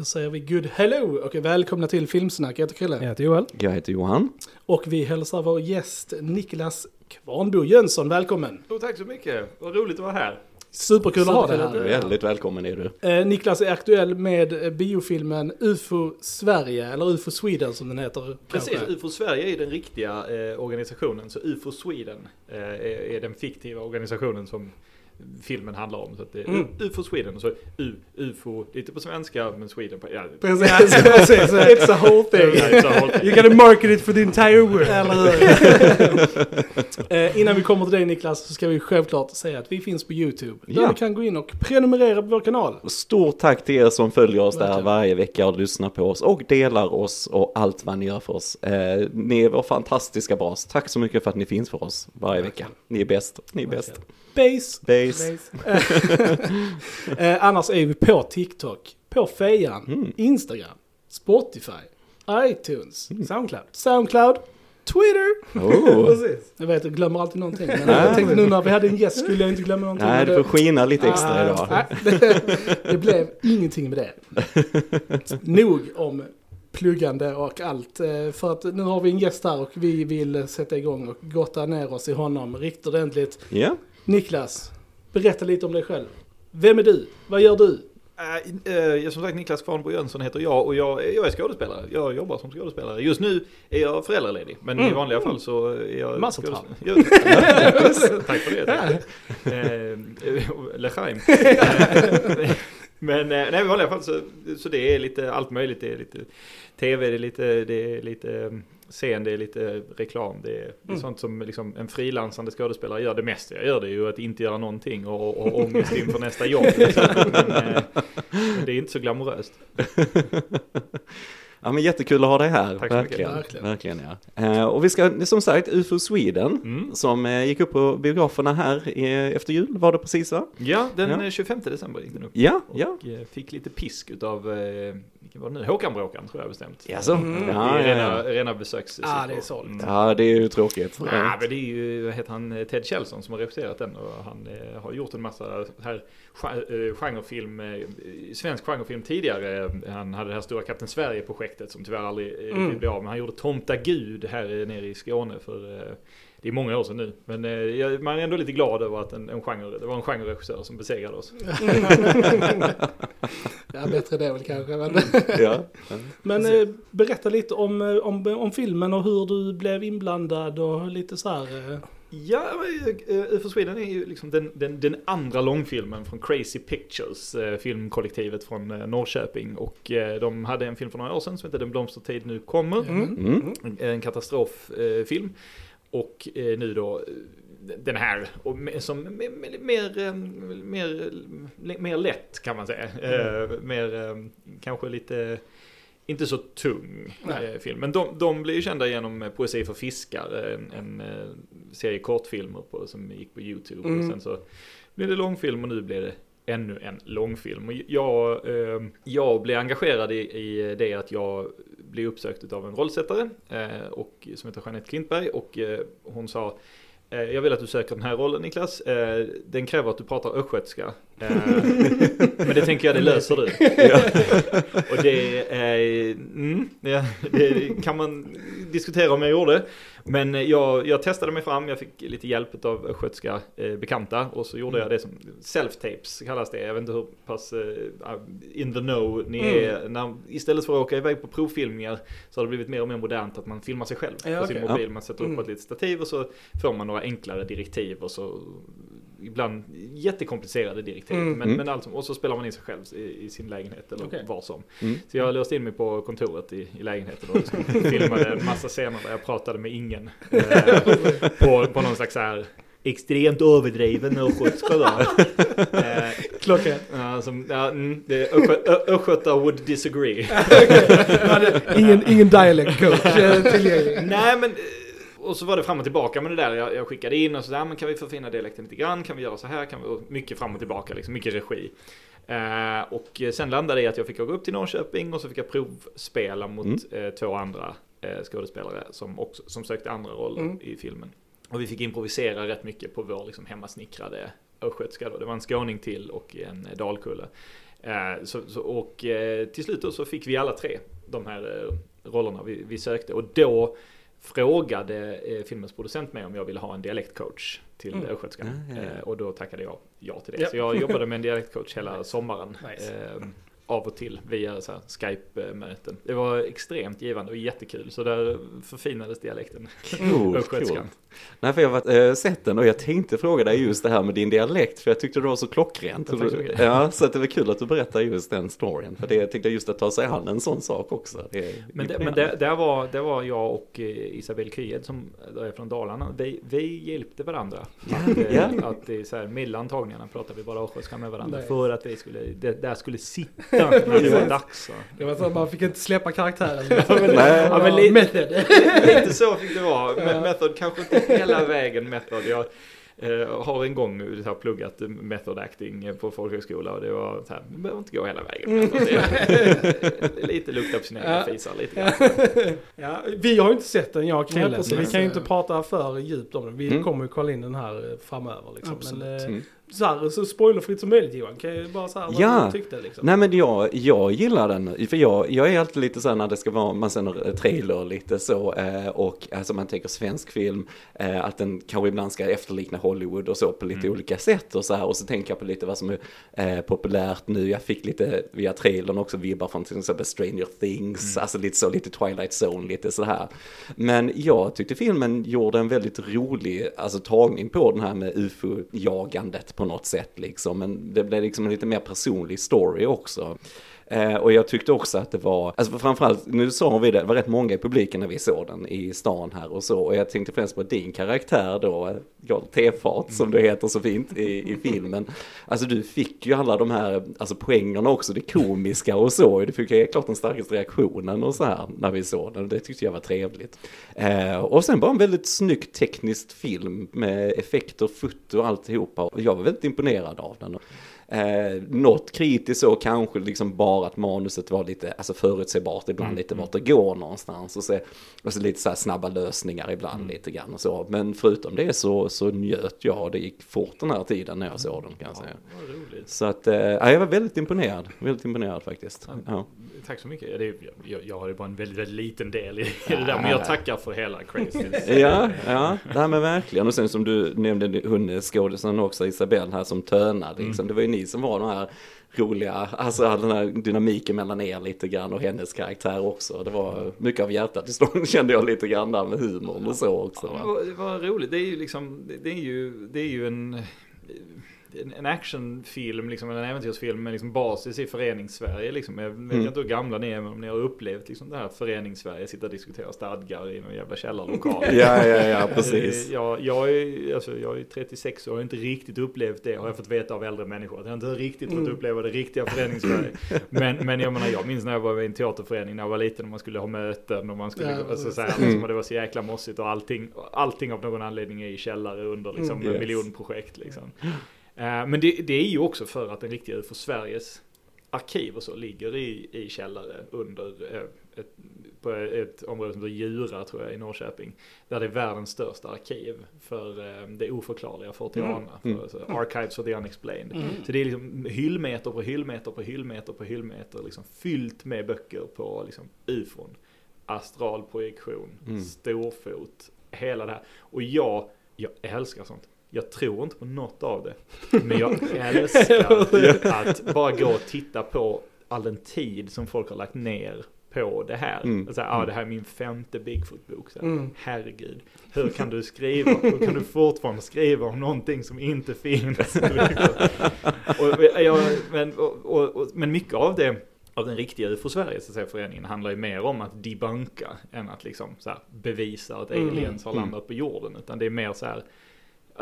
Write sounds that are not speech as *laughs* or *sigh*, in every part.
Då säger vi good hello och välkomna till Filmsnack. Jag heter Krille. Jag heter Joel. Jag heter Johan. Och vi hälsar vår gäst Niklas Kvarnbo Jönsson välkommen. Oh, tack så mycket, vad roligt att vara här. Superkul att ha dig här. Väldigt välkommen är du. Eh, Niklas är aktuell med biofilmen UFO Sverige, eller UFO Sweden som den heter. Precis, kanske. UFO Sverige är den riktiga eh, organisationen, så UFO Sweden eh, är, är den fiktiva organisationen som filmen handlar om. Så att det är Mm. UFO Sweden, och så U, UFO, lite på svenska, men Sweden på... Ja, Precis, precis. *laughs* It's a whole thing. Så håll- You gotta market it for the entire world. Eller hur? *laughs* eh, innan vi kommer till dig Niklas så ska vi självklart säga att vi finns på YouTube. Där Ja. du kan gå in och prenumerera på vår kanal. Stort tack till er som följer oss där Verkligen. varje vecka och lyssnar på oss och delar oss och allt vad ni gör för oss. Eh, ni är vår fantastiska bas. Tack så mycket för att ni finns för oss varje vecka. Ni är bäst. Ni är bäst. Base. Base. *laughs* eh, annars är vi på TikTok, på Fejan, Mm. Instagram, Spotify, iTunes, Soundcloud, Soundcloud, Twitter. Oh. *laughs* Precis. Jag vet, jag glömmer alltid någonting. Men jag tänkte nu när vi hade en gäst skulle jag inte glömma någonting. Nej, du det- får skina lite extra Ah, idag. nej, det, *laughs* det blev ingenting med det. Nog om pluggande och allt. eh, För att nu har vi en gäst här och vi vill sätta igång och gotta ner oss i honom riktigt ordentligt. Ja, Niklas, berätta lite om dig själv. Vem är du? Vad gör du? Äh, eh, som sagt, Niklas Kvarnbo Jönsson heter jag och jag, jag är skådespelare. Jag jobbar som skådespelare. Just nu är jag föräldraledig, men i vanliga fall så är jag. Ja, *laughs* Tack för det. Tack. Eh, Lechaim. Eh, *laughs* Men eh, nej, i vanliga fall så, så det är lite allt möjligt. Det är lite tv, det är lite, det är lite eh, scen, det är lite reklam. Det är, det är Mm. sånt som liksom en frilansande skådespelare gör. Det mesta jag gör det är ju att inte göra någonting och, och ångest inför nästa jobb. Liksom. Men, eh, men det är inte så glamoröst. *laughs* ja men jättekul att ha dig här. Tack så mycket. verkligen. Verkligen. verkligen ja. Eh, och vi ska, som sagt, UFO Sweden. Mm. Som eh, gick upp på biograferna här eh, efter jul, var det precis va? Ja, den Ja. eh, 25 december gick den upp. Ja, Och ja. fick lite pisk utav, vilken var det nu? Håkan Bråkan tror jag bestämt. Jaså? Mm. Ja, I ja, rena, ja. rena besökssiffror. Ah, det är sålt. Mm. ja, det är ju tråkigt. Nej, men det är ju, vad heter han, Ted Kjellson som har regisserat den och han eh, har gjort en massa här eh, genrefilm, eh, svensk genrefilm tidigare. Han hade det här stora Kapten Sverige-projektet som tyvärr aldrig eh, Mm. blev av. Men han gjorde Tomta Gud här nere i Skåne för eh, det är många år sedan nu. Men eh, man är ändå lite glad över att en, en genre, det var en genreregissör som besegrade oss. *laughs* Ja, bättre det väl kanske. Men, ja. *laughs* men eh, berätta lite om, eh, om, om filmen och hur du blev inblandad och lite så här. eh, Ja, eh, UFO Sweden är ju liksom den, den, den andra långfilmen från Crazy Pictures, eh, filmkollektivet från Norrköping. Och de hade en film för några år sedan som heter Den blomstertid nu kommer. Mm. Mm. En katastroffilm. Och eh, nu då eh, den här, som mer, mer, eh, mer, mer lätt kan man säga. Eh, mer kanske lite, inte så tung Nej. film. Men de, de blev ju kända genom Poesi för fiskar, en, en serie kortfilmer på, som gick på YouTube. Mm. Och sen så blev det långfilm och nu blir det ännu en långfilm. Jag, eh, jag blev engagerad i, i det att jag blev uppsökt av en rollsättare eh, och, som heter Jeanette Klintberg och eh, hon sa eh, jag vill att du söker den här rollen Niklas. Eh, den kräver att du pratar östgötska. Eh, men det tänker jag, det löser du. Och det, är, mm, ja, det kan man diskutera om jag gjorde. Men jag, jag testade mig fram, jag fick lite hjälp av östgötska eh, bekanta och så gjorde jag det som self-tapes kallas det. Jag vet inte hur pass eh, in the know ni Mm. är. När, istället för att åka iväg på provfilmningar så har det blivit mer och mer modernt att man filmar sig själv Ja, på sin okej. mobil. Man sätter upp Mm. ett litet stativ och så får man några enklare direktiv och så ibland jättekomplicerade direktiv. Mm. Men, Mm. men alltså, och så spelar man in sig själv i, i sin lägenhet eller Okej. var som. Mm. Så jag låste in mig på kontoret i, i lägenheten och liksom *laughs* filmade en massa scener där jag pratade med ingen. Eh, på, på någon slags så här extremt överdriven östgötska då. *laughs* Eh, Klockan. som, ja, mm, Östgötar would disagree. *laughs* ingen, ingen dialect coach eh, tillgänglig. Nej men, eh, och så var det fram och tillbaka med det där. Jag, jag skickade in och så där, men kan vi förfina dialekten lite grann? Kan vi göra så här? Kan vi, och mycket fram och tillbaka, liksom, mycket regi. Eh, och sen landade det i att jag fick åka upp till Norrköping och så fick jag provspela mot Mm. eh, två andra eh, skådespelare som, också, som sökte andra roller Mm. i filmen. Och vi fick improvisera rätt mycket på vår liksom, hemmasnickrade östgötska. Det var en skåning till och en dalkulle. Eh, så, så, och eh, till slut då så fick vi alla tre de här eh, rollerna vi, vi sökte. Och då frågade eh, filmens producent mig om jag ville ha en dialektcoach till Mm. östgötskan. Ja, ja, ja. Eh, och då tackade jag ja till det. Så jag jobbade med en *laughs* dialektcoach hela sommaren. Nice. Eh, av och till via så här Skype-möten. Det var extremt givande och jättekul. Så där förfinades dialekten. Cool, Östgötskan. *laughs* cool. Nej, för jag har äh, sett den och jag tänkte fråga dig just det här med din dialekt, för jag tyckte det var så klockrent. Ja, tack så. Ja, så att det var kul att du berättar just den storyn, för det jag tyckte just att ta sig an en sån sak också. Det Men, det, men det, där, var, där var jag och eh, Isabel Kryed som är från Dalarna. Vi, vi hjälpte varandra. Att, eh, Ja. att är så här, mellan tagningarna pratade vi bara östgötska med varandra. Nej. För att vi skulle, det där skulle sitta när *laughs* det var dags. så. Det var så att man fick inte släppa karaktären. *laughs* Nej. Ja, men li- Method. *laughs* Lite så fick det vara. Men method kanske inte hela vägen method. Jag eh, har en gång så här, pluggat method acting på folkhögskola och det var så här, man behöver inte gå hela vägen. Method. Det är, lite lukta på sina egna Ja. fisar lite grann. Ja, vi har ju inte sett den, jag och Krille. så vi kan ju inte prata för djupt om den. Vi Mm. kommer ju kolla in den här eh, framöver. Liksom. Absolut. Men, eh, Mm. Så, här, så spoilerfritt som möjligt Johan. Kan jag bara säga vad Ja. du tyckte liksom. Nej men jag, jag gillar den, för jag, jag är alltid lite så här när det ska vara, man ser en trailer lite så, eh, och alltså man tänker svensk film, eh, att den kanske ibland ska efterlikna Hollywood och så på lite Mm. olika sätt och så här, och så tänker jag på lite vad som är eh, populärt nu, jag fick lite via trailern också vibbar från till exempel Stranger Things, Mm. alltså lite så, lite Twilight Zone, lite så här. Men jag tyckte filmen gjorde en väldigt rolig, alltså tagning på den här med ufo-jagandet på något sätt liksom, men det blev liksom en lite mer personlig story också. Eh, och jag tyckte också att det var, alltså framförallt, nu sa vi det, det var rätt många i publiken när vi såg den i stan här och så. Och jag tänkte främst på din karaktär då, eh, Jarl Tefat som du heter så fint i, i filmen. Alltså du fick ju alla de här, alltså poängerna också, det komiska och så. Du fick ju klart den starkaste reaktionen och så här när vi såg den. Det tyckte jag var trevligt. Eh, och sen bara en väldigt snygg teknisk film med effekter, foto och alltihopa. Och jag var väldigt imponerad av den. Eh, något kritiskt så kanske liksom bara att manuset var lite alltså förutsägbart ibland lite vart det går någonstans och så, och så lite så snabba lösningar ibland lite grann och så. Men förutom det så, så njöt jag det gick fort den här tiden när jag såg den kan jag säga. Roligt. Så att, eh, ja, jag var väldigt imponerad, väldigt imponerad faktiskt. Ja. Tack så mycket. Det jag, jag har ju bara en väldigt, väldigt liten del i, det där, men jag tackar för hela crazy. *laughs* Ja, ja, nej men verkligen. Och sen som du nämnde hon skådisen också, Isabelle här som tönade liksom. Det var ju ni som var de här roliga, alltså all den här dynamiken mellan er lite grann och hennes karaktär också. Det var mycket av hjärtat i storyn *laughs* kände jag lite grann där med humorn och så också. Ja, Va? vad, vad roligt. Det är ju liksom, det- det är ju, det är ju en, en, actionfilm, liksom, en äventyrsfilm med liksom basis i förenings-Sverige. Liksom. Jag vet Mm. inte hur gamla ni är, men om ni har upplevt liksom, det här förenings-Sverige, sitta och diskutera stadgar i någon jävla källarlokal. *laughs* Ja, ja, ja, precis. Eh, Jag, jag, är, alltså, jag är 36 år och har inte riktigt upplevt det har jag fått veta av äldre människor. Att jag inte riktigt fått Mm. uppleva det riktiga föreningssverige. *laughs* men, men jag menar, jag minns när jag var i en teaterförening när jag var liten och man skulle ha möten och man skulle, Ja, alltså, så här, liksom, och det var så jäkla mossigt och allting, allting av någon anledning är i källare under liksom, Mm. Yes. miljonprojekt liksom. Eh, men det, det är ju också för att den riktiga UFO Sveriges arkiv och så ligger i, i källare under eh, ett, på ett område som heter Djura tror jag i Norrköping. Där det är världens största arkiv för eh, det oförklarliga Fortiana. Mm. För, alltså, Archives for the unexplained. Mm. Så det är liksom hyllmeter på hyllmeter på hyllmeter på hyllmeter liksom fyllt med böcker på liksom ufon. Astralprojektion, Mm. storfot, hela det här. Och jag, jag älskar sånt. Jag tror inte på något av det. *laughs* Men jag älskar att bara gå och titta på all den tid som folk har lagt ner på det här. Mm. Och så här, ah, det här är min femte Bigfoot-bok. Mm. Herregud, hur kan du skriva? Hur kan du fortfarande skriva om någonting som inte finns? *laughs* och, jag, men, och, och, och, men mycket av det av den riktiga UFO-Sverige, så att säga, föreningen, handlar ju mer om att debunka än att liksom så här, bevisa att Mm. aliens har Mm. landat på jorden. Utan det är mer så här,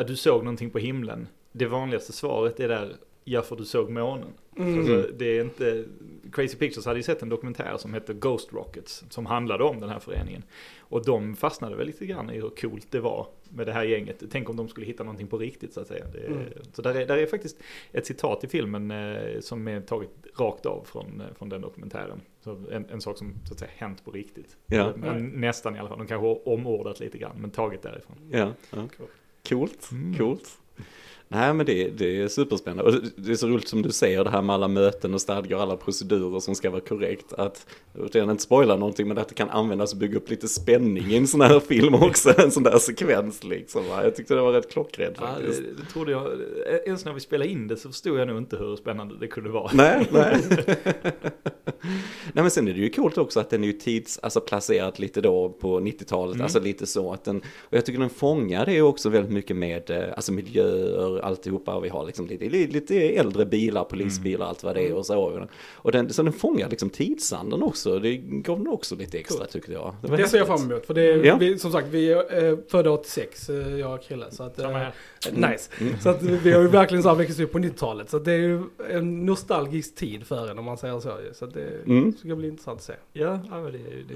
att du såg någonting på himlen. Det vanligaste svaret är där, ja för du såg månen. Mm. Alltså, det är inte, Crazy Pictures hade ju sett en dokumentär som hette Ghost Rockets, som handlade om den här föreningen. Och de fastnade väl lite grann i hur coolt det var med det här gänget. Tänk om de skulle hitta någonting på riktigt så att säga. Det, Mm. Så där är, där är faktiskt ett citat i filmen eh, som är taget rakt av från, eh, från den dokumentären. En, en sak som så att säga hänt på riktigt. Ja. Nästan i alla fall, de kanske har omordat lite grann, men taget därifrån. Ja, ja. Coolt, Mm. coolt. Nej men det, det är superspännande och det- är så roligt som du säger det här med alla möten och stadgar och alla procedurer som ska vara korrekt. Att, utan inte spoila någonting men att det kan användas och bygga upp lite spänning i en sån här *laughs* film också. En sån där sekvens liksom. Jag tyckte det var rätt klockrent Ja, faktiskt. det, det trodde jag. Ens när vi spelade in det så förstod jag nog inte hur spännande det kunde vara. Nej, nej. *laughs* nej men sen är det ju coolt också att den är ju tids, alltså placerat lite då på 90-talet, Mm. alltså lite så att den, och jag tycker den fångar det också väldigt mycket med, eh, alltså miljöer, alltihopa, och vi har liksom lite, lite äldre bilar, polisbilar, allt vad det är och så. Och den, så den fångar liksom tidsandan också, det gav den också lite extra tyckte jag. var Det ser jag fram emot. För det är, Ja. vi, som sagt, vi är födda 86, eh, jag och Krille. Så att, här. nice. Så att vi har ju verkligen så här växt upp på 90-talet. Så att det är ju en nostalgisk tid för en om man säger så. Så att det Mm. ska bli intressant att se. Ja, det, det,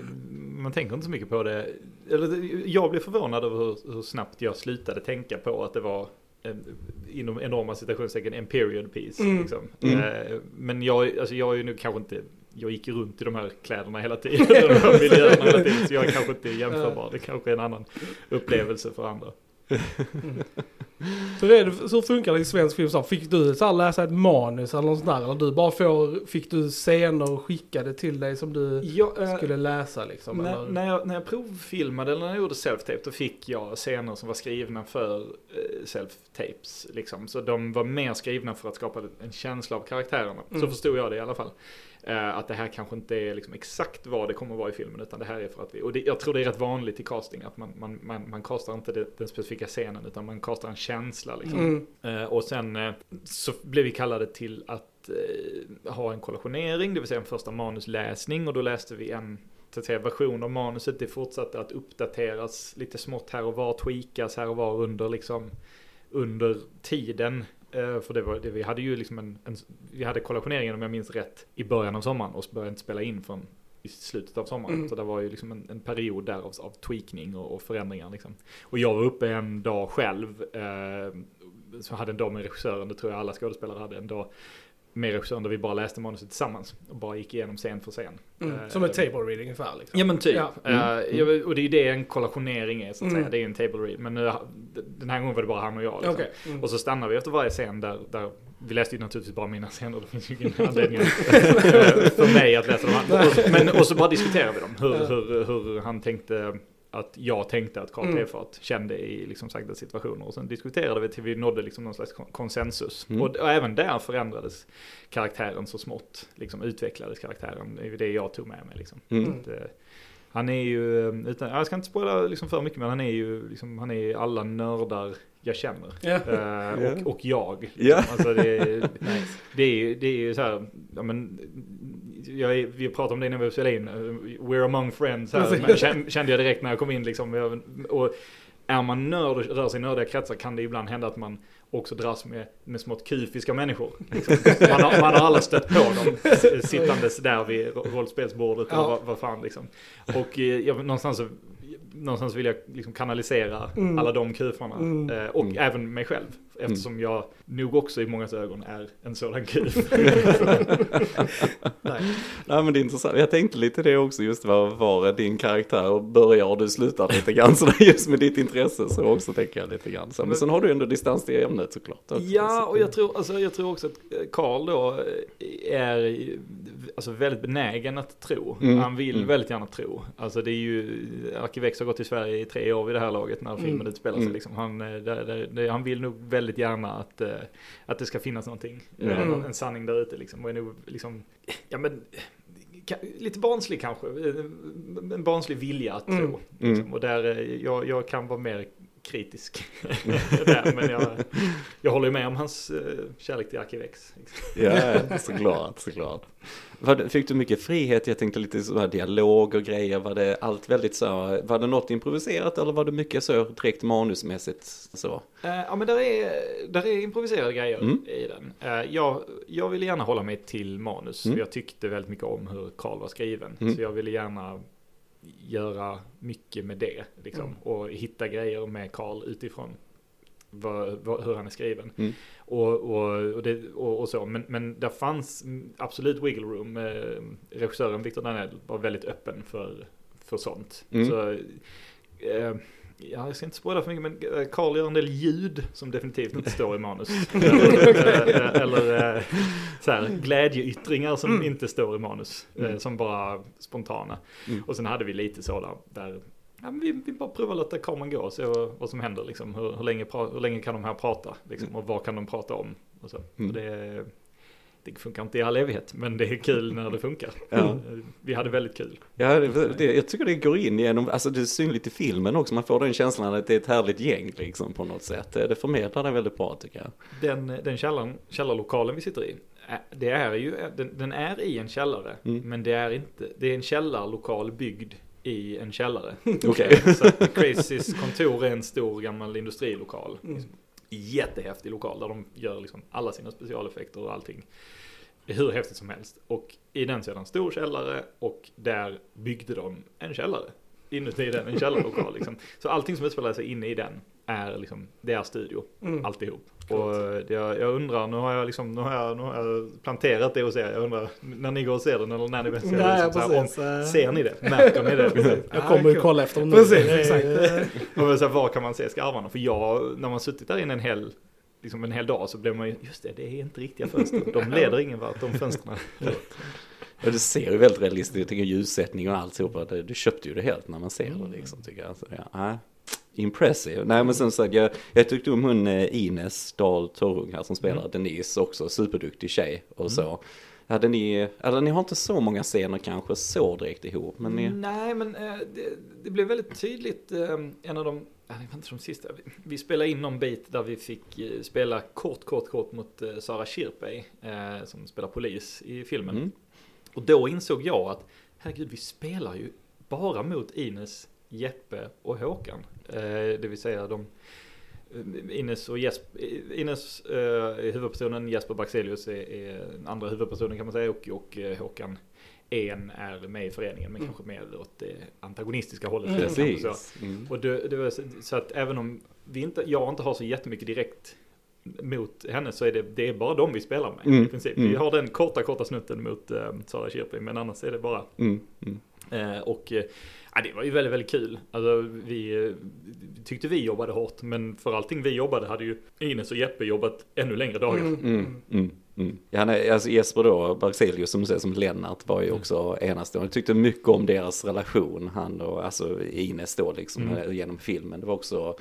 man tänker inte så mycket på det. Eller, det- jag blev förvånad över hur, hur snabbt jag slutade tänka på att det var en, inom enorma citationstecken en period piece. Mm. Liksom. Mm. Eh, men jag, alltså jag är ju nu kanske inte, jag gick runt i de här kläderna hela tiden, *laughs* de här miljöerna hela tiden, så jag är kanske inte jämförbar. Det kanske är en annan upplevelse för andra. Så, det så funkar det i svensk film. Så fick du så här, läsa ett manus eller något sånt där? Eller du bara får, fick du scener skickade till dig som du Jag, eh, skulle läsa liksom? När, eller? när, jag, när jag provfilmade eller när jag gjorde self-tape då fick jag scener som var skrivna för eh, self-tapes. Liksom. Så de var mer skrivna för att skapa en känsla av karaktärerna. Så Mm. förstod jag det i alla fall. Eh, att det här kanske inte är liksom exakt vad det kommer att vara i filmen utan det här är för att vi, och det, jag tror det är rätt vanligt i casting att man, man, man, man castar inte det, den specifika scenen utan man castar en känsla liksom. Mm. Eh, och sen eh, så blev vi kallade till att eh, ha en kollationering, det vill säga en första manusläsning och då läste vi en så att säga, version av manuset. Det fortsatte att uppdateras lite smått här och var, tweakas här och var under liksom under tiden. För det var, det, vi hade ju liksom en, en, vi hade kollationeringen om jag minns rätt i början av sommaren och började inte spela in från i slutet av sommaren. Mm. Så det var ju liksom en, en period där av, av tweakning och, och förändringar liksom. Och jag var uppe en dag själv. Eh, så hade en dag med regissören, det tror jag alla skådespelare hade, en dag med regissören där vi bara läste manuset tillsammans och bara gick igenom scen för scen. Mm. Eh, Som en table reading ungefär liksom. Ja men typ. Ja. Eh, jag- och det är ju det en kollationering är så att Mm. säga. Det är en table read. Men nu, den här gången var det bara han och jag. Liksom. Okej. Mm. Och så stannar vi efter varje scen där, där vi läste ju naturligtvis bara mina scener, det finns ju ingen *laughs* anledning att- *laughs* för mig att läsa dem. andra. Men, och så bara diskuterar vi dem, hur, hur, hur han tänkte att jag tänkte att Karl Mm. Tefart kände i liksom sagda situationer. Och sen diskuterade vi till vi nådde liksom någon slags kon- konsensus. Mm. Och, och även där förändrades karaktären så smått, liksom utvecklades karaktären. Det är det jag tog med mig liksom. Mm. Mm. Att, eh, han är ju, eh, utan, jag ska inte spoila liksom för mycket, men han är ju liksom, han är alla nördar jag känner. Eh, Ja. och, och jag. Ja. Alltså det, är- *laughs* det, är, ju- det är ju så här, ja men, jag är, vi pratade om det när vi spelade in, eh, we're among friends här, men kände, jag direkt när jag kom in liksom. Och är man nörd och rör sig i nördiga kretsar kan det ibland hända att man också dras med, med smått kufiska människor. Liksom. Man, har, man har alla stött på dem sittandes där vid rollspelsbordet Ja. eller vad, vad fan liksom. Och eh, jag, någonstans, så, någonstans vill jag liksom kanalisera Mm. alla de kufarna. Mm. Eh, och Mm. även mig själv. Eftersom jag nog också i mångas ögon är en sådan kuf. *laughs* Nej. Ja men det är intressant, jag tänkte lite det också, just var, var din karaktär börjar och du slutar lite grann sådär just med ditt intresse så också tänker jag lite grann. Så, men sen har du ändå distans till ämnet såklart. också. Ja, Så- och jag tror, alltså, jag tror också att eh, Karl då eh, är alltså, väldigt benägen att tro. Mm. Han vill Mm. väldigt gärna tro. Alltså det är ju, Arkivex har gått i Sverige i tre år vid det här laget när filmen Mm. utspelar sig. Mm. Liksom. Han, där, där, där, han vill nog väldigt gärna att, eh, att det ska finnas någonting. Mm. Eh, En, en sanning där ute liksom. Och är nog liksom, ja men lite barnslig kanske. Eh, En barnslig vilja att Mm. tro. Liksom. Mm. Och där, eh, jag, jag kan vara mer kritisk *laughs* där, men jag, jag håller med om hans kärlek till Arkivex. Ja, *laughs* såklart, såklart. Fick du mycket frihet? Jag tänkte lite så här dialog och grejer. Var det allt väldigt så, var det något improviserat eller var det mycket så direkt manusmässigt så? Eh, ja men där är, där är improviserade grejer Mm. i den. Eh, jag, jag ville gärna hålla mig till manus. Mm. Jag tyckte väldigt mycket om hur Karl var skriven. Mm. Så jag ville gärna göra mycket med det. Liksom, Mm. Och hitta grejer med Karl utifrån vad, vad, hur han är skriven. Mm. Och, och, och, det, och, och så. Men, men där fanns absolut wiggle room. Eh, regissören Victor Danell var väldigt öppen för, för sånt. Mm. Så, eh, ja, jag ska inte spoila för mycket, men eh, Carl gör en del ljud som definitivt inte står i manus. *laughs* eller eh, eller så här, glädjeyttringar som Mm. inte står i manus, Mm. som bara spontana. Mm. Och sen hade vi lite så där, där ja, vi, vi bara provar att låta kameran gå och se vad, vad som händer. Liksom. Hur, hur, länge, hur länge kan de här prata? Liksom, och vad kan de prata om? Och så. Mm. Det, det funkar inte i all evighet, men det är kul när det funkar. Ja. *laughs* Vi hade väldigt kul. Ja, det, det, jag tycker det går in genom, alltså det är synligt i filmen också, man får den känslan att det är ett härligt gäng liksom på något sätt. Det förmedlar det väldigt bra tycker jag. Den, den källaren, källarlokalen vi sitter i, det är ju, den, den är i en källare, Mm. men det är inte, det är en källarlokal byggd i en källare. *laughs* Okej. *laughs* Så Crazys kontor är en stor gammal industrilokal. Mm. Liksom, jättehäftig lokal där de gör liksom alla sina specialeffekter och allting. Hur häftigt som helst. Och i den så är det en stor källare och där byggde de en källare. Inuti den, en källarlokal liksom. Så allting som utspelar sig inne i den är liksom, det är studio. Mm. Alltihop. Och det, jag, jag undrar, nu har jag liksom, nu har jag, nu har jag planterat det hos er. Jag undrar, när ni går och ser den eller när ni väl ser. Ja, ja, liksom, så här, om- precis. Eh, Ser ni det? Märker ni det? *laughs* Jag kommer ju kolla efter dem nu. Precis, Det exakt. *laughs* Och så här, var kan man se skarvarna? För jag, när man suttit där inne en hel, liksom en hel dag så blev man ju, just det, det är inte riktiga fönster. De leder ingen vart, de fönstren. Ja, det ser ju väldigt realistiskt ut, jag tycker ljussättning och alltihopa, det, du köpte ju det helt när man ser det liksom tycker jag. Så, ja, nej. Impressive. Nej men sen så jag, jag tyckte om hon eh, Ines Dahl Torung här som spelar Mm. Denise också, superduktig tjej och så. Hade ni, eller ni har inte så många scener kanske så direkt ihop, men ni, Nej, men eh, det, det blev väldigt tydligt, eh, en av de, ja, det var inte de sista, vi, spelade in någon bit där vi fick spela kort, kort, kort mot Sara Schirpey, eh, som spelar polis i filmen. mm, Och då insåg jag att, herregud, vi spelar ju bara mot Ines, Jeppe och Håkan. Eh, det vill säga de, eh, Ines och Jesper, Ines eh, är huvudpersonen, Jesper Baxelius är, är andra huvudpersonen kan man säga och, och Håkan en är med i föreningen men Mm. kanske mer åt det antagonistiska hållet. Mm. kanske så. precis. Mm. Och det, det så, så att även om vi inte, jag inte har så jättemycket direkt mot henne så är det, det är bara de vi spelar med Mm, i princip. mm. Vi har den korta, korta snutten mot eh, Sara Schirping men annars är det bara Mm, mm. Eh, och ja, det var ju väldigt, väldigt kul. Alltså, vi eh, tyckte vi jobbade hårt, men för allting vi jobbade hade ju Ines och Jeppe jobbat ännu längre dagar. Mm. Mm, mm, mm. Ja, nej, alltså Jesper då, Barcelius som du säger som Lennart var ju Mm. också enastående. Jag tyckte mycket om deras relation, han och alltså Ines då liksom Mm. genom filmen. Det var också,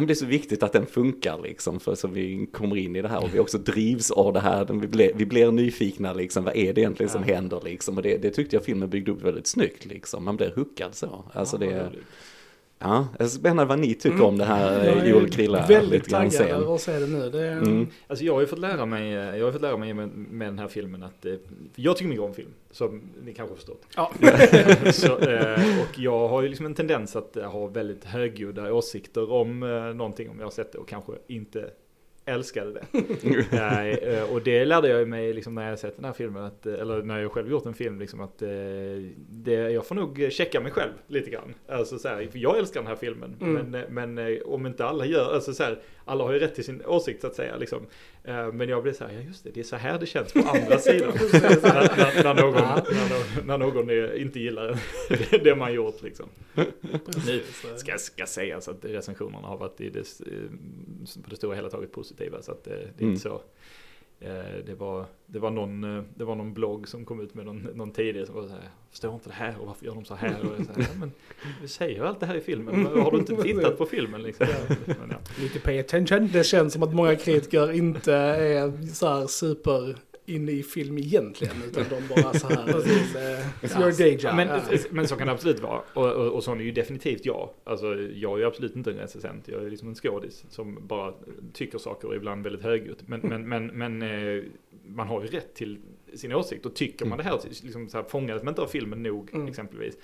men det är så viktigt att den funkar liksom för så vi kommer in i det här och vi också drivs av det här. Vi blir, vi blir nyfikna liksom, vad är det egentligen som Ja. händer liksom? Och det, det tyckte jag filmen byggde upp väldigt snyggt liksom. Man blir hookad så. Alltså det. Ja, det är spännande vad ni tycker Mm. om det här Joel Krilla. Väldigt taggad över att se det nu. Det är, Mm. Alltså jag har ju fått lära mig, eh, jag har fått lära mig med, med den här filmen att, eh, jag tycker mycket om film, som ni kanske har förstått. Ja. *laughs* så, eh, och jag har ju liksom en tendens att ha väldigt högljudda åsikter om någonting om jag har sett det och kanske inte älskade det. *laughs* Nej, eh, och det lärde jag mig liksom när jag sett den här filmen, att, eh, eller när jag själv gjort en film, liksom att eh, det, jag får nog checka mig själv lite grann. Alltså så här, jag älskar den här filmen, Mm. men, men om inte alla gör, alltså så här, alla har ju rätt till sin åsikt så att säga. Liksom. Eh, Men jag blir så här, ja just det, det är så här det känns på andra *laughs* sidan. när, när, när, någon, när, någon, när någon är- inte gillar *laughs* det man gjort liksom. Nu ska, ska sägas att recensionerna har varit i det, eh, på det stora hela taget positiva. Så att eh, det är Mm. inte så. Eh, Det var, det, var någon, eh, det var någon blogg som kom ut med någon, någon tidigare som var så här, förstår inte det här och varför gör de så här? Och så här men vi säger ju allt det här i filmen, men har du inte tittat på filmen liksom? Men, ja. Lite pay attention. Det känns som att många kritiker inte är så här super inne i film egentligen. Utan de bara så här. It's your day job. Men, så kan det absolut vara. Och, och, och sån är ju definitivt jag. Alltså, jag är ju absolut inte en recensent. Jag är liksom en skådis som bara tycker saker och ibland väldigt högljutt. Men, men, men, men eh, man har ju rätt till sin åsikt. Och tycker man det här, liksom så här fångades man inte av filmen nog Mm. exempelvis.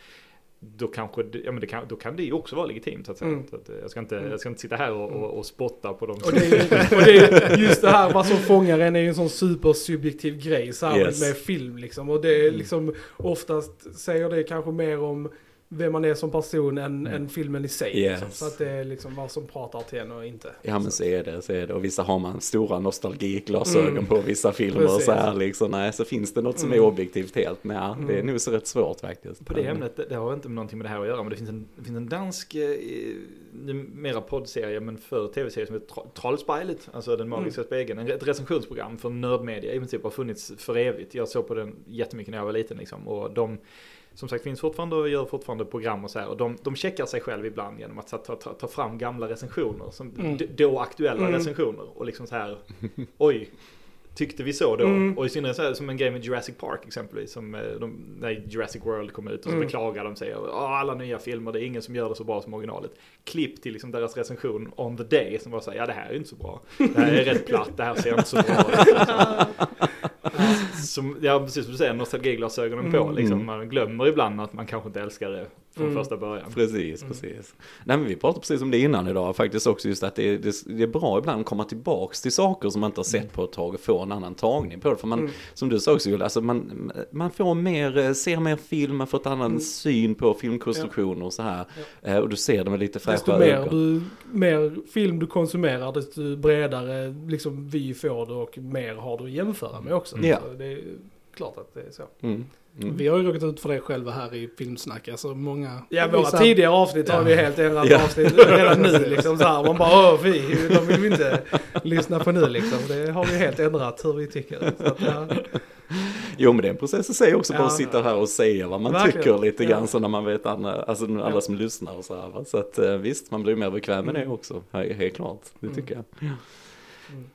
Då kanske, det, ja men det kan, då kan det ju också vara legitimt så att säga. Mm. Så att, eh, jag, ska inte, jag ska inte sitta här och, och, och spotta på dem Och det, är, *laughs* och det är just det här, vad som fångar en är ju en sån supersubjektiv grej så här Yes. med film liksom. Och det är liksom oftast säger det kanske mer om vem man är som person än, Mm. än filmen i sig. Yes. Liksom. Så att det är liksom vad som pratar till en och inte. Ja men så är det, så är det. Och vissa har man stora nostalgiglasögon Mm. på vissa filmer och så här liksom. Nej, så finns det något som är Mm. objektivt helt. Men ja, det är Mm. nog så rätt svårt faktiskt. På det ämnet, det, det har inte med någonting med det här att göra, men det finns en, det finns en dansk eh, mera poddserie men för tv-serie som heter Trollspejlet, alltså den magiska spegeln. En- Ett recensionsprogram för nördmedia i princip har funnits för evigt. Jag såg på den jättemycket när jag var liten liksom. Och de som sagt finns fortfarande och gör fortfarande program och så här. Och de, de checkar sig själv ibland genom att ta, ta, ta fram gamla recensioner, som Mm. då aktuella Mm. recensioner. Och liksom så här, oj, tyckte vi så då? Mm. Och i synnerhet så här, som en grej med Jurassic Park exempelvis, som eh, de, när Jurassic World kom ut och så Mm. beklagar de sig. "Åh, alla nya filmer, det är ingen som gör det så bra som originalet. Klipp till liksom deras recension on the day som var så här, ja det här är inte så bra. Det här är rätt platt, det här ser inte så bra ut. *laughs* Som, ja precis som du säger, nostalgiglasögonen på Mm. liksom. Man glömmer ibland att man kanske inte älskar det från Mm. första början. Precis, Mm. precis. Nej men vi pratade precis om det innan idag faktiskt också just att det, det, det är bra ibland att komma tillbaks till saker som man inte har sett på ett tag och få en annan tagning på det. För man, Mm. som du sa också Julia, alltså man, man får mer, eh, ser mer film, man får ett annan Mm. syn på filmkonstruktioner och så här. Eh, Och du ser det med lite Desto fräscha mer, ögon. du, mer film du konsumerar, desto bredare liksom, vi får du och mer har du att jämföra med också. Ja. Så det klart att det är så. Mm. Mm. Vi har ju råkat ut för det själva här i Filmsnack. Alltså många... Ja, våra vissa- tidigare avsnitt har vi helt ändrat Ja. avsnitt redan nu liksom så här. Man bara, åh vi, de vill vi inte lyssna på nu liksom. Det har vi helt ändrat hur vi tycker. Så att, ja. Jo men det är en process i sig också, bara Ja. att sitta här och säga vad man Verkligen. tycker lite grann Ja. så när man vet andra, alltså alla Ja. som lyssnar och så här. Va? Så att eh, visst, man blir mer bekväm med det också, He- helt klart. Det Mm. tycker jag.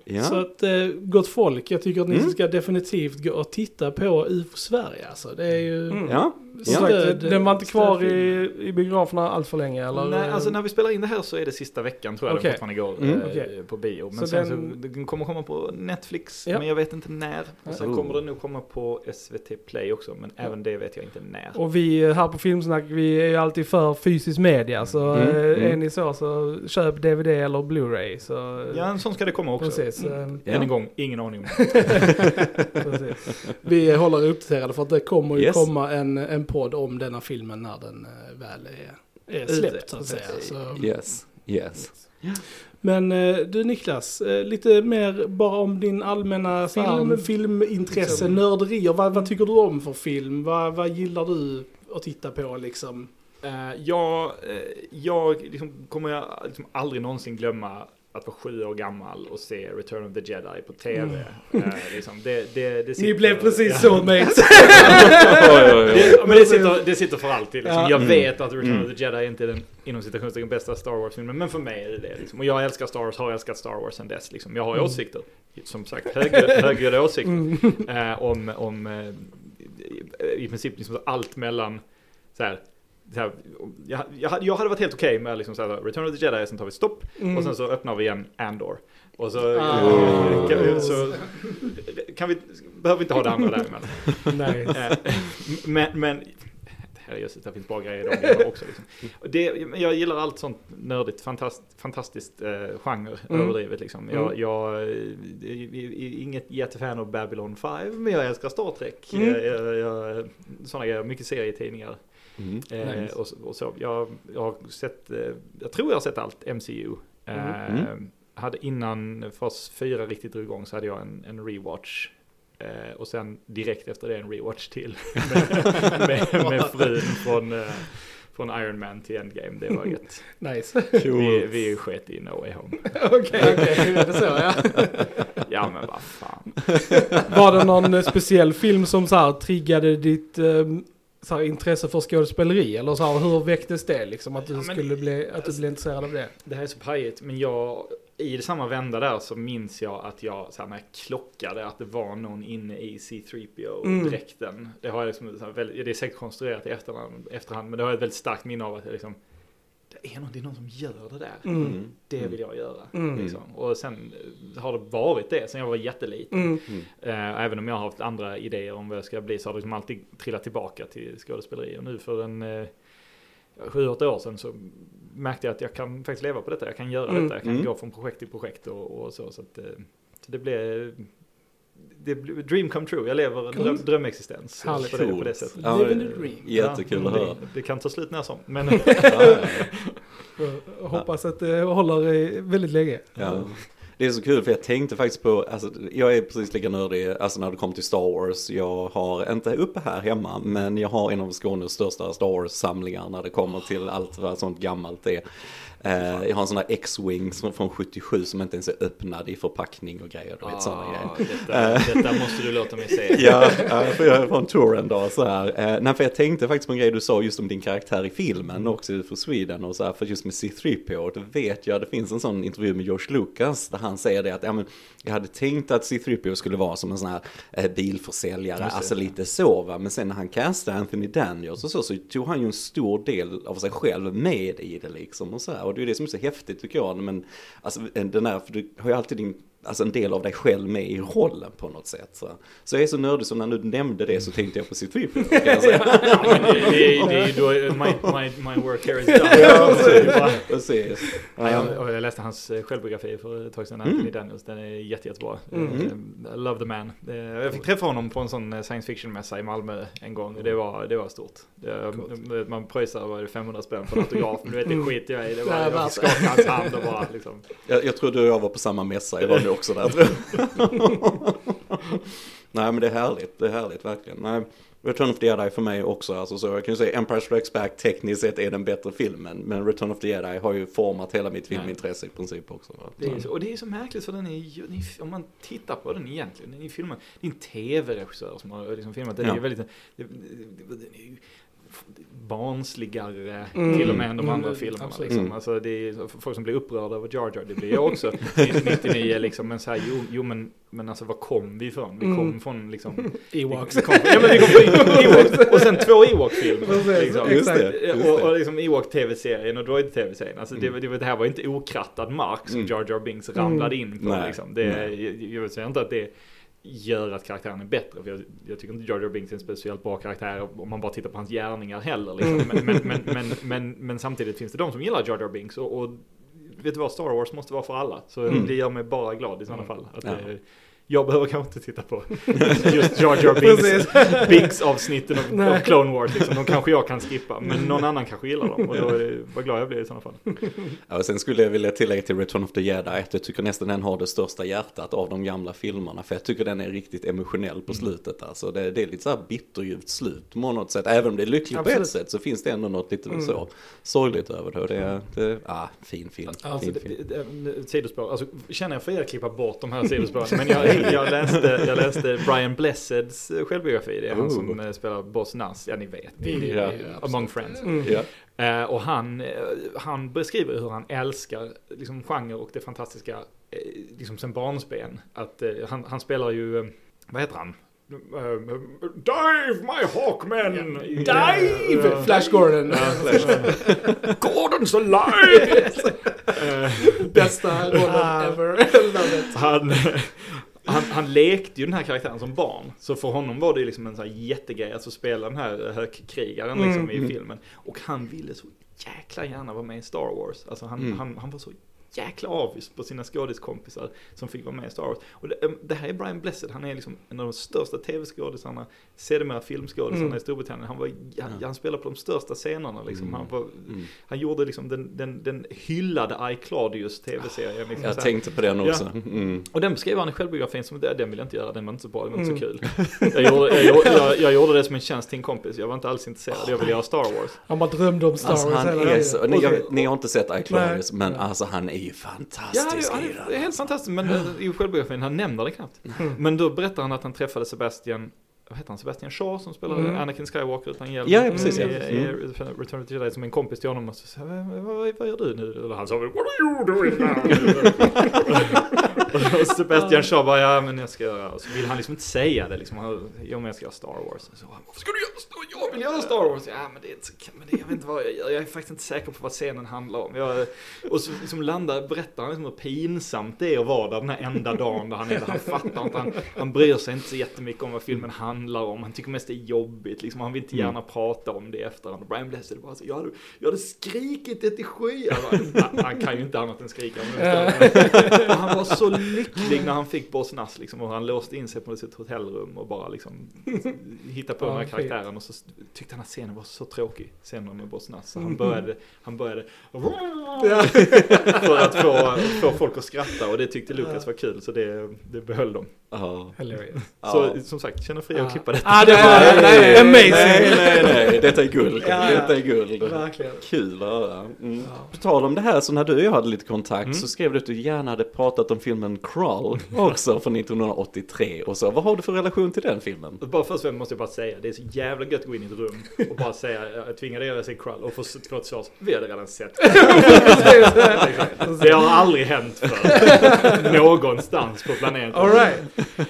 Ja. Så att, eh, gott folk, jag tycker att ni Mm. ska definitivt gå och titta på UFO Sverige. Alltså. Det är ju... Mm. ja. Ja. sagt, den var inte kvar i, i biograferna allt för länge eller? Nej, alltså när vi spelar in det här så är det sista veckan tror jag Okej. den fortfarande går Mm. eh, på bio. Men Så sen den- så, den kommer komma på Netflix, Ja. men jag vet inte när. Och sen Oh. kommer den nog komma på SVT Play också, men även det vet jag inte när. Och vi eh, här på Filmsnack, vi är ju alltid för fysisk media. Så Mm, eh, mm. är ni så, så köp DVD eller Blu-ray. Så, eh, Ja, en sån ska det komma också. precis. eh, Än Ja. en gång, ingen aning om. *laughs* Vi håller er uppdaterade för att det kommer ju Yes. komma en, en podd om denna filmen när den eh, väl är, är släppt så att säga. Så. Yes, yes. Men eh, du Niklas, eh, lite mer bara om din allmänna Film- filmintresse, liksom. nörderier. Vad, vad tycker du om för film? Vad, vad gillar du att titta på liksom? Jag jag liksom, kommer jag liksom aldrig någonsin glömma att vara sju år gammal och se Return of the Jedi på tv. Eh, liksom, det, det, det Ni sitter- blev precis ja. *laughs* *laughs* oj, oj. Det, men det sitter, det sitter för alltid. Liksom. Ja. Jag Mm. vet att Return Mm. of the Jedi inte är den inom citationstecken bästa Star Wars-filmen, men för mig är det det. Liksom. Och jag älskar Star Wars, har älskat Star Wars sedan dess. Liksom. Jag har Mm. åsikter, som sagt, högljudda åsikter Mm. eh, om, om eh, i, princip liksom allt mellan så här, så här, jag, jag, hade- jag hade varit helt okej med liksom så här, Return of the Jedi, sen tar vi stopp Mm. och sen så öppnar vi igen Andor. Och så, Ah. kan, vi- så kan vi, behöver vi inte ha det andra däremellan. *laughs* Nej. Eh, men, men herrejösses, det finns bra grejer i de grejerna också. Liksom. Och Det, jag gillar allt sånt nördigt, fantast, fantastiskt eh, genre Mm. överdrivet liksom. Jag, Mm. jag eh, är, är inget jättefan av Babylon 5, men jag älskar Star Trek. Mm. Jag, jag, jag, sådana grejer, mycket serietidningar. Mm. Eh, Nice. och, och så. Jag, jag har sett, eh, jag tror jag har sett allt MCU. Eh, Mm. Hade innan fas 4 riktigt drog igång så hade jag en, en rewatch. Eh, och sen direkt efter det en rewatch till. *laughs* med, med, med frun från, eh, från Iron Man till Endgame. Det var gött. *laughs* Nice. Vi, vi sket i No Way Home. *laughs* Okej, okej, är det så ja. Ja men vad fan. Var det någon speciell film som så här triggade ditt eh, så här, intresse för skådespeleri? Eller så här, hur väcktes det liksom? Att du Ja, men- skulle bli, att du blev intresserad av det? Det här är så pajigt, men jag, i samma vända där så minns jag att jag, så här, när jag klockade att det var någon inne i C3PO-dräkten. Det har jag liksom, så här, väldigt, det är säkert konstruerat i efterhand, efterhand, men det har jag ett väldigt starkt minne av att jag liksom, det är någon, det är någon som gör det där. Mm. Mm. Det vill jag göra. Mm. Liksom. Och sen eh, har det varit det sen jag var jätteliten. Mm. Eh, även om jag har haft andra idéer om vad jag ska bli så har det liksom alltid trillat tillbaka till skådespeleri. Och nu för en eh, sju, åtta år sedan så märkte jag att jag kan faktiskt leva på detta. Jag kan göra Mm. detta. Jag kan Mm. gå från projekt till projekt och, och så. Så, att, eh, så det blev det blev dream come true. Jag lever en dröm, drömexistens på det, på det sättet. Ja, Living the dream. Jättekul Ja, att höra. Det, det kan ta slut när som. Men *laughs* hoppas att det håller väldigt länge. ja. Det är så kul för jag tänkte faktiskt på, alltså jag är precis lika nördig, alltså när det kommer till Star Wars. Jag har inte uppe här hemma, men jag har en av Skånes största Star Wars-samlingar när det kommer till allt vad sånt gammalt är. Eh, jag har en sån där X-Wing från 77 som inte ens är öppnad i förpackning och grejer. Du vet, såna grejer. Ah, detta, detta måste du låta mig se. *laughs* Ja, för jag är på en tour en dag så här. Eh, nej, för jag tänkte faktiskt på en grej du sa just om din karaktär i filmen också för Sweden och så här, för just med C3PO. Då vet jag, det finns en sån intervju med George Lucas där han säger det att ja, men, jag hade tänkt att C3PO skulle vara som en sån här eh, bilförsäljare, det. alltså lite så va. Men sen när han castade Anthony Daniels och så, så tog han ju en stor del av sig själv med i det liksom och så här. Och det är ju det som är så häftigt tycker jag. Men alltså den här, för du har ju alltid din alltså en del av dig själv med i rollen på något sätt. Så, så jag är så nördig så när du nämnde det så tänkte jag på C3PO. kan jag säga. Ja, då, my, my, my work here is done. Ja, Precis. Ja, jag, jag läste hans eh, självbiografi för ett tag sedan, Mm. Anthony Daniels. Den är jätte, jättebra. Mm. Eh, I love the man. Eh, Jag fick träffa honom på en sån eh, science fiction-mässa i Malmö en gång. Det var, det var stort. Det, Coolt. man pröjsar var det 500 spänn för en autograf, men du vet det Mm. skiter jag i. Det var, är jag värt fick det. skaka hans hand och bara liksom. Jag, jag tror du och jag var på samma mässa, jag var också där tror *laughs* jag. Nej men det är härligt, det är härligt verkligen. Nej, Return of the Jedi för mig också, alltså, så jag kan ju säga Empire Strikes Back tekniskt sett är den bättre filmen. Men Return of the Jedi har ju format hela mitt filmintresse i princip också. Det är, och det är så märkligt för den är, ju- om man tittar på den egentligen, den är filmad, det är en tv-regissör som har liksom filmat den. Ja. är väldigt, det, det, är ju barnsligare Mm. till och med än de Mm, andra mm, filmerna. absolut. Liksom. Mm. Alltså, det är folk som blir upprörda över Jar Jar, det blir jag också 99 liksom. Men så här, jo, jo men, men alltså var kom vi ifrån? Vi kom Mm. från liksom... *laughs* Ewoks. Vi kom, ja men vi kom från Ewoks och sen två Ewok-filmer. *laughs* Liksom. Just exakt. det, just Och, och liksom Ewok-tv-serien och Droid-tv-serien. Alltså det, det, det här var inte okrattad mark som. Jar Jar Binks ramlade in på. Nej, Liksom. Det, nej. jag, jag säger inte att det gör att karaktären är bättre. För jag, jag tycker inte Jar Jar Binks är en speciellt bra karaktär om man bara tittar på hans gärningar heller. Liksom. Men, men, men, men, men, men samtidigt finns det de som gillar Jar Binks. Och, och vet du vad, Star Wars måste vara för alla. Så Mm. det gör mig bara glad i sådana Mm. fall. Att, Ja. eh, jag behöver kanske inte titta på *laughs* just Jar Jar Binks. Binks avsnitten av, av Clone Wars. Liksom. De kanske jag kan skippa, men någon annan kanske gillar dem. Och då är det, vad glad jag blir i sådana fall. Ja, och sen skulle jag vilja tillägga till Return of the Jedi att jag tycker nästan den har det största hjärtat av de gamla filmerna. För jag tycker den är riktigt emotionell på slutet. Alltså det, det är lite så här bitterljuvt slut på något sätt. Även om det är lyckligt på Absolut. ett sätt så finns det ändå något lite Mm. så sorgligt över det. Det, det ah, fin film. Alltså, fin det, film. det, det, sidospår, alltså, känner jag för er att klippa bort de här sidospåren. Men jag, *laughs* jag, läste, jag läste Brian Blesseds självbiografi. Det är han Oh. som eh, spelar Boss Nass. Ja, ni vet. Det är, Ja. Among Friends. Mm. Eh, och han, eh, han beskriver hur han älskar liksom, genre och det fantastiska eh, liksom sen barnsben. Att, han, han spelar ju, vad heter han? Dive my Hawkman! Dive! Flash Gordon. *laughs* Gordon's alive! *laughs* Bästa rollen ever. Han, han, han lekte ju den här karaktären som barn. Så för honom var det ju liksom en sån här jättegrej att få spela den här högkrigaren liksom Mm. i filmen. Och han ville så jäkla gärna vara med i Star Wars. Alltså han, Mm. han, han var så jäkla avis på sina skådiskompisar som fick vara med i Star Wars. Och det, em, det här är Brian Blessed, han är liksom en av de största tv-skådisarna, sedermera filmskådisarna Mm. i Storbritannien. Han, var, han, Ja. han spelade på de största scenerna liksom. Mm. Han, var, Mm. han gjorde liksom den, den, den hyllade I Claudius tv-serien. Liksom, Jag tänkte på den Ja. också. Mm. Och den beskrev han i självbiografin som, "Det- den vill jag inte göra, den var inte så bra, den var inte så kul. Jag gjorde, jag, jag, jag gjorde det som en tjänst till en kompis, jag var inte alls intresserad, jag ville göra Star Wars. Han bara drömde om Star Alltså Wars han hela är så, ni, jag, ni har inte sett iClarius Nej. men alltså han är ju fantastisk Ja, det, den. det är helt fantastiskt, men i självbiografin, han nämner det knappt. Men då berättar han att han träffade Sebastian, vad heter han, Sebastian Shaw som spelar Mm. Anakin Skywalker utan hjälm. Ja, ja, precis, I, ja. i, Mm. i Return of the Jedi som en kompis till honom och så sa vad, vad, vad gör du nu? Eller han sa What are you doing now? *laughs* och Sebastian Shaw bara, ja men jag ska göra, och så vill han liksom inte säga det liksom, Han, jo men jag ska göra Star Wars. Så, han, Varför ska du göra Star Jag vill göra Star Wars! Ja men det är inte, men det, jag vet inte vad jag gör, jag är faktiskt inte säker på vad scenen handlar om. Jag, och så liksom landar, berättar han liksom hur pinsamt det är att vara där den här enda dagen där han är där. Han fattar inte, han, han bryr sig inte så jättemycket om vad filmen handlar om. Han tycker mest det är jobbigt, liksom, han vill inte gärna prata om det i efterhand. Och Brian Blessed bara så, jag hade, jag hade skrikit det till skyar. *laughs* Han, han kan ju inte annat än skrika. *laughs* Han var så lycklig när han fick Boss Nass liksom, och han låste in sig på sitt hotellrum och bara liksom hittade på den här karaktären och så tyckte den här scenen var så tråkig, scenen med Boss Nass. Så Mm. han började, han började Ja. *laughs* för att få, få folk att skratta och det tyckte Lukas var kul så det, det behöll de. Ja. Hilarious. Så som sagt, känner fria att klippa detta. Ah, det var Nej, nej, amazing. Nej, nej, nej, detta är guld. Ja. Detta är guld. Verkligen. Kul att höra. Mm. Ja. På tal om det här, så när du och jag hade lite kontakt Mm. så skrev du att du gärna hade pratat om filmen Crawl också från 1983 och så. Vad har du för relation till den filmen? Bara först och främst måste jag bara säga, det är så jävla gött att gå in i ett rum och bara säga, jag tvingade er att se Krull och få ett svar, vi hade redan sett *laughs* Det har aldrig hänt för någonstans på planeten. All right.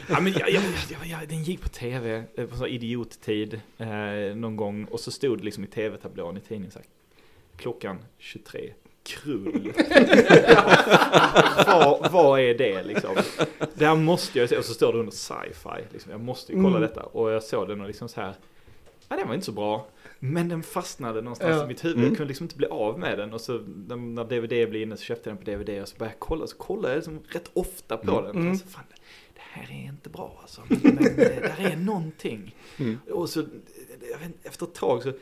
Ja, men jag, jag, jag, den gick på tv, eh, på så idiottid, eh, någon gång. Och så stod det liksom i tv-tablån i tidningen så här, klockan 23, krull. *laughs* vad, vad är det liksom? Det här måste jag se, och så står det under sci-fi. Liksom. Jag måste ju kolla Mm. detta. Och jag såg den och liksom så här, ja den var inte så bra. Men den fastnade någonstans Ja. i mitt huvud. Mm. Jag kunde liksom inte bli av med den. Och så när, DVD blev inne så köpte jag den på DVD och så började jag kolla. Så kollade jag liksom rätt ofta på den. Mm. Och så, fan, här är inte bra alltså. Men, men det där är någonting. Mm. Och så, inte, efter ett tag så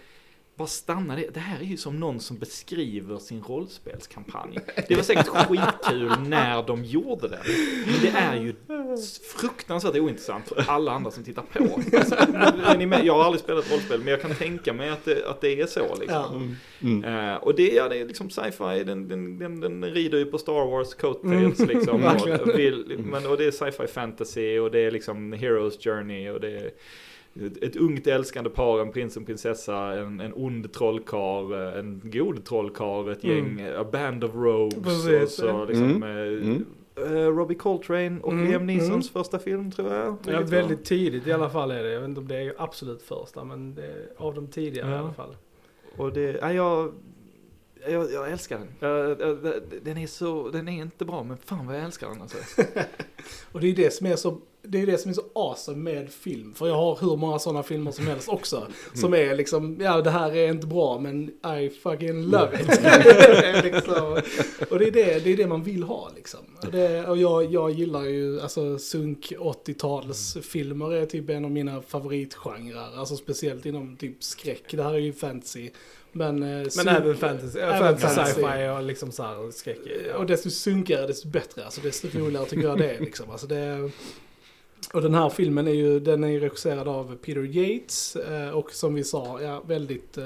bara stannade det. Det här är ju som någon som beskriver sin rollspelskampanj. *laughs* Det var säkert skitkul när de gjorde det. Men det är ju fruktansvärt ointressant för alla andra som tittar på. Alltså, är ni med? Jag har aldrig spelat rollspel, men jag kan tänka mig att det, att det är så liksom. Mm. Eh, och det, ja, det är liksom sci-fi, den, den, den, den rider ju på Star Wars coattails Mm, liksom. och, *laughs* vill, men, och det är sci-fi fantasy och det är liksom Heroes Journey och det är ett, ett ungt älskande par, en prins och en prinsessa, en, en ond trollkarl, en god trollkarl, ett Mm. gäng, a band of rogues Precis. och så liksom Mm. eh, Mm. eh, Robbie Coltrane och Mm, Liam Neesons mm. första film tror jag. Ja, väldigt tidigt i alla fall är det. Jag vet inte om det är absolut första, men det är av de tidigare Ja. i alla fall. Och det, ja, jag, jag, jag älskar den. Jag, jag, den är så, den är inte bra men fan vad jag älskar den alltså. *laughs* Och det är det som är så, det är det som är så awesome med film. För jag har hur många sådana filmer som helst också. Som är liksom, ja det här är inte bra men I fucking love it. Är *laughs* liksom, och det är det, det är det man vill ha liksom. Det, och jag, jag gillar ju, alltså sunk 80-talsfilmer är typ en av mina favoritgenrer. Alltså speciellt inom typ skräck. Det här är ju fantasy. Men, eh, Men sunk- även fantasy, även fantasy, fantasy. sci-fi och liksom så här skräck. Och desto sunkigare desto bättre. Alltså desto roligare tycker jag det är liksom. Alltså det, och den här filmen är ju, den är regisserad av Peter Yates. eh, Och som vi sa, ja, väldigt eh,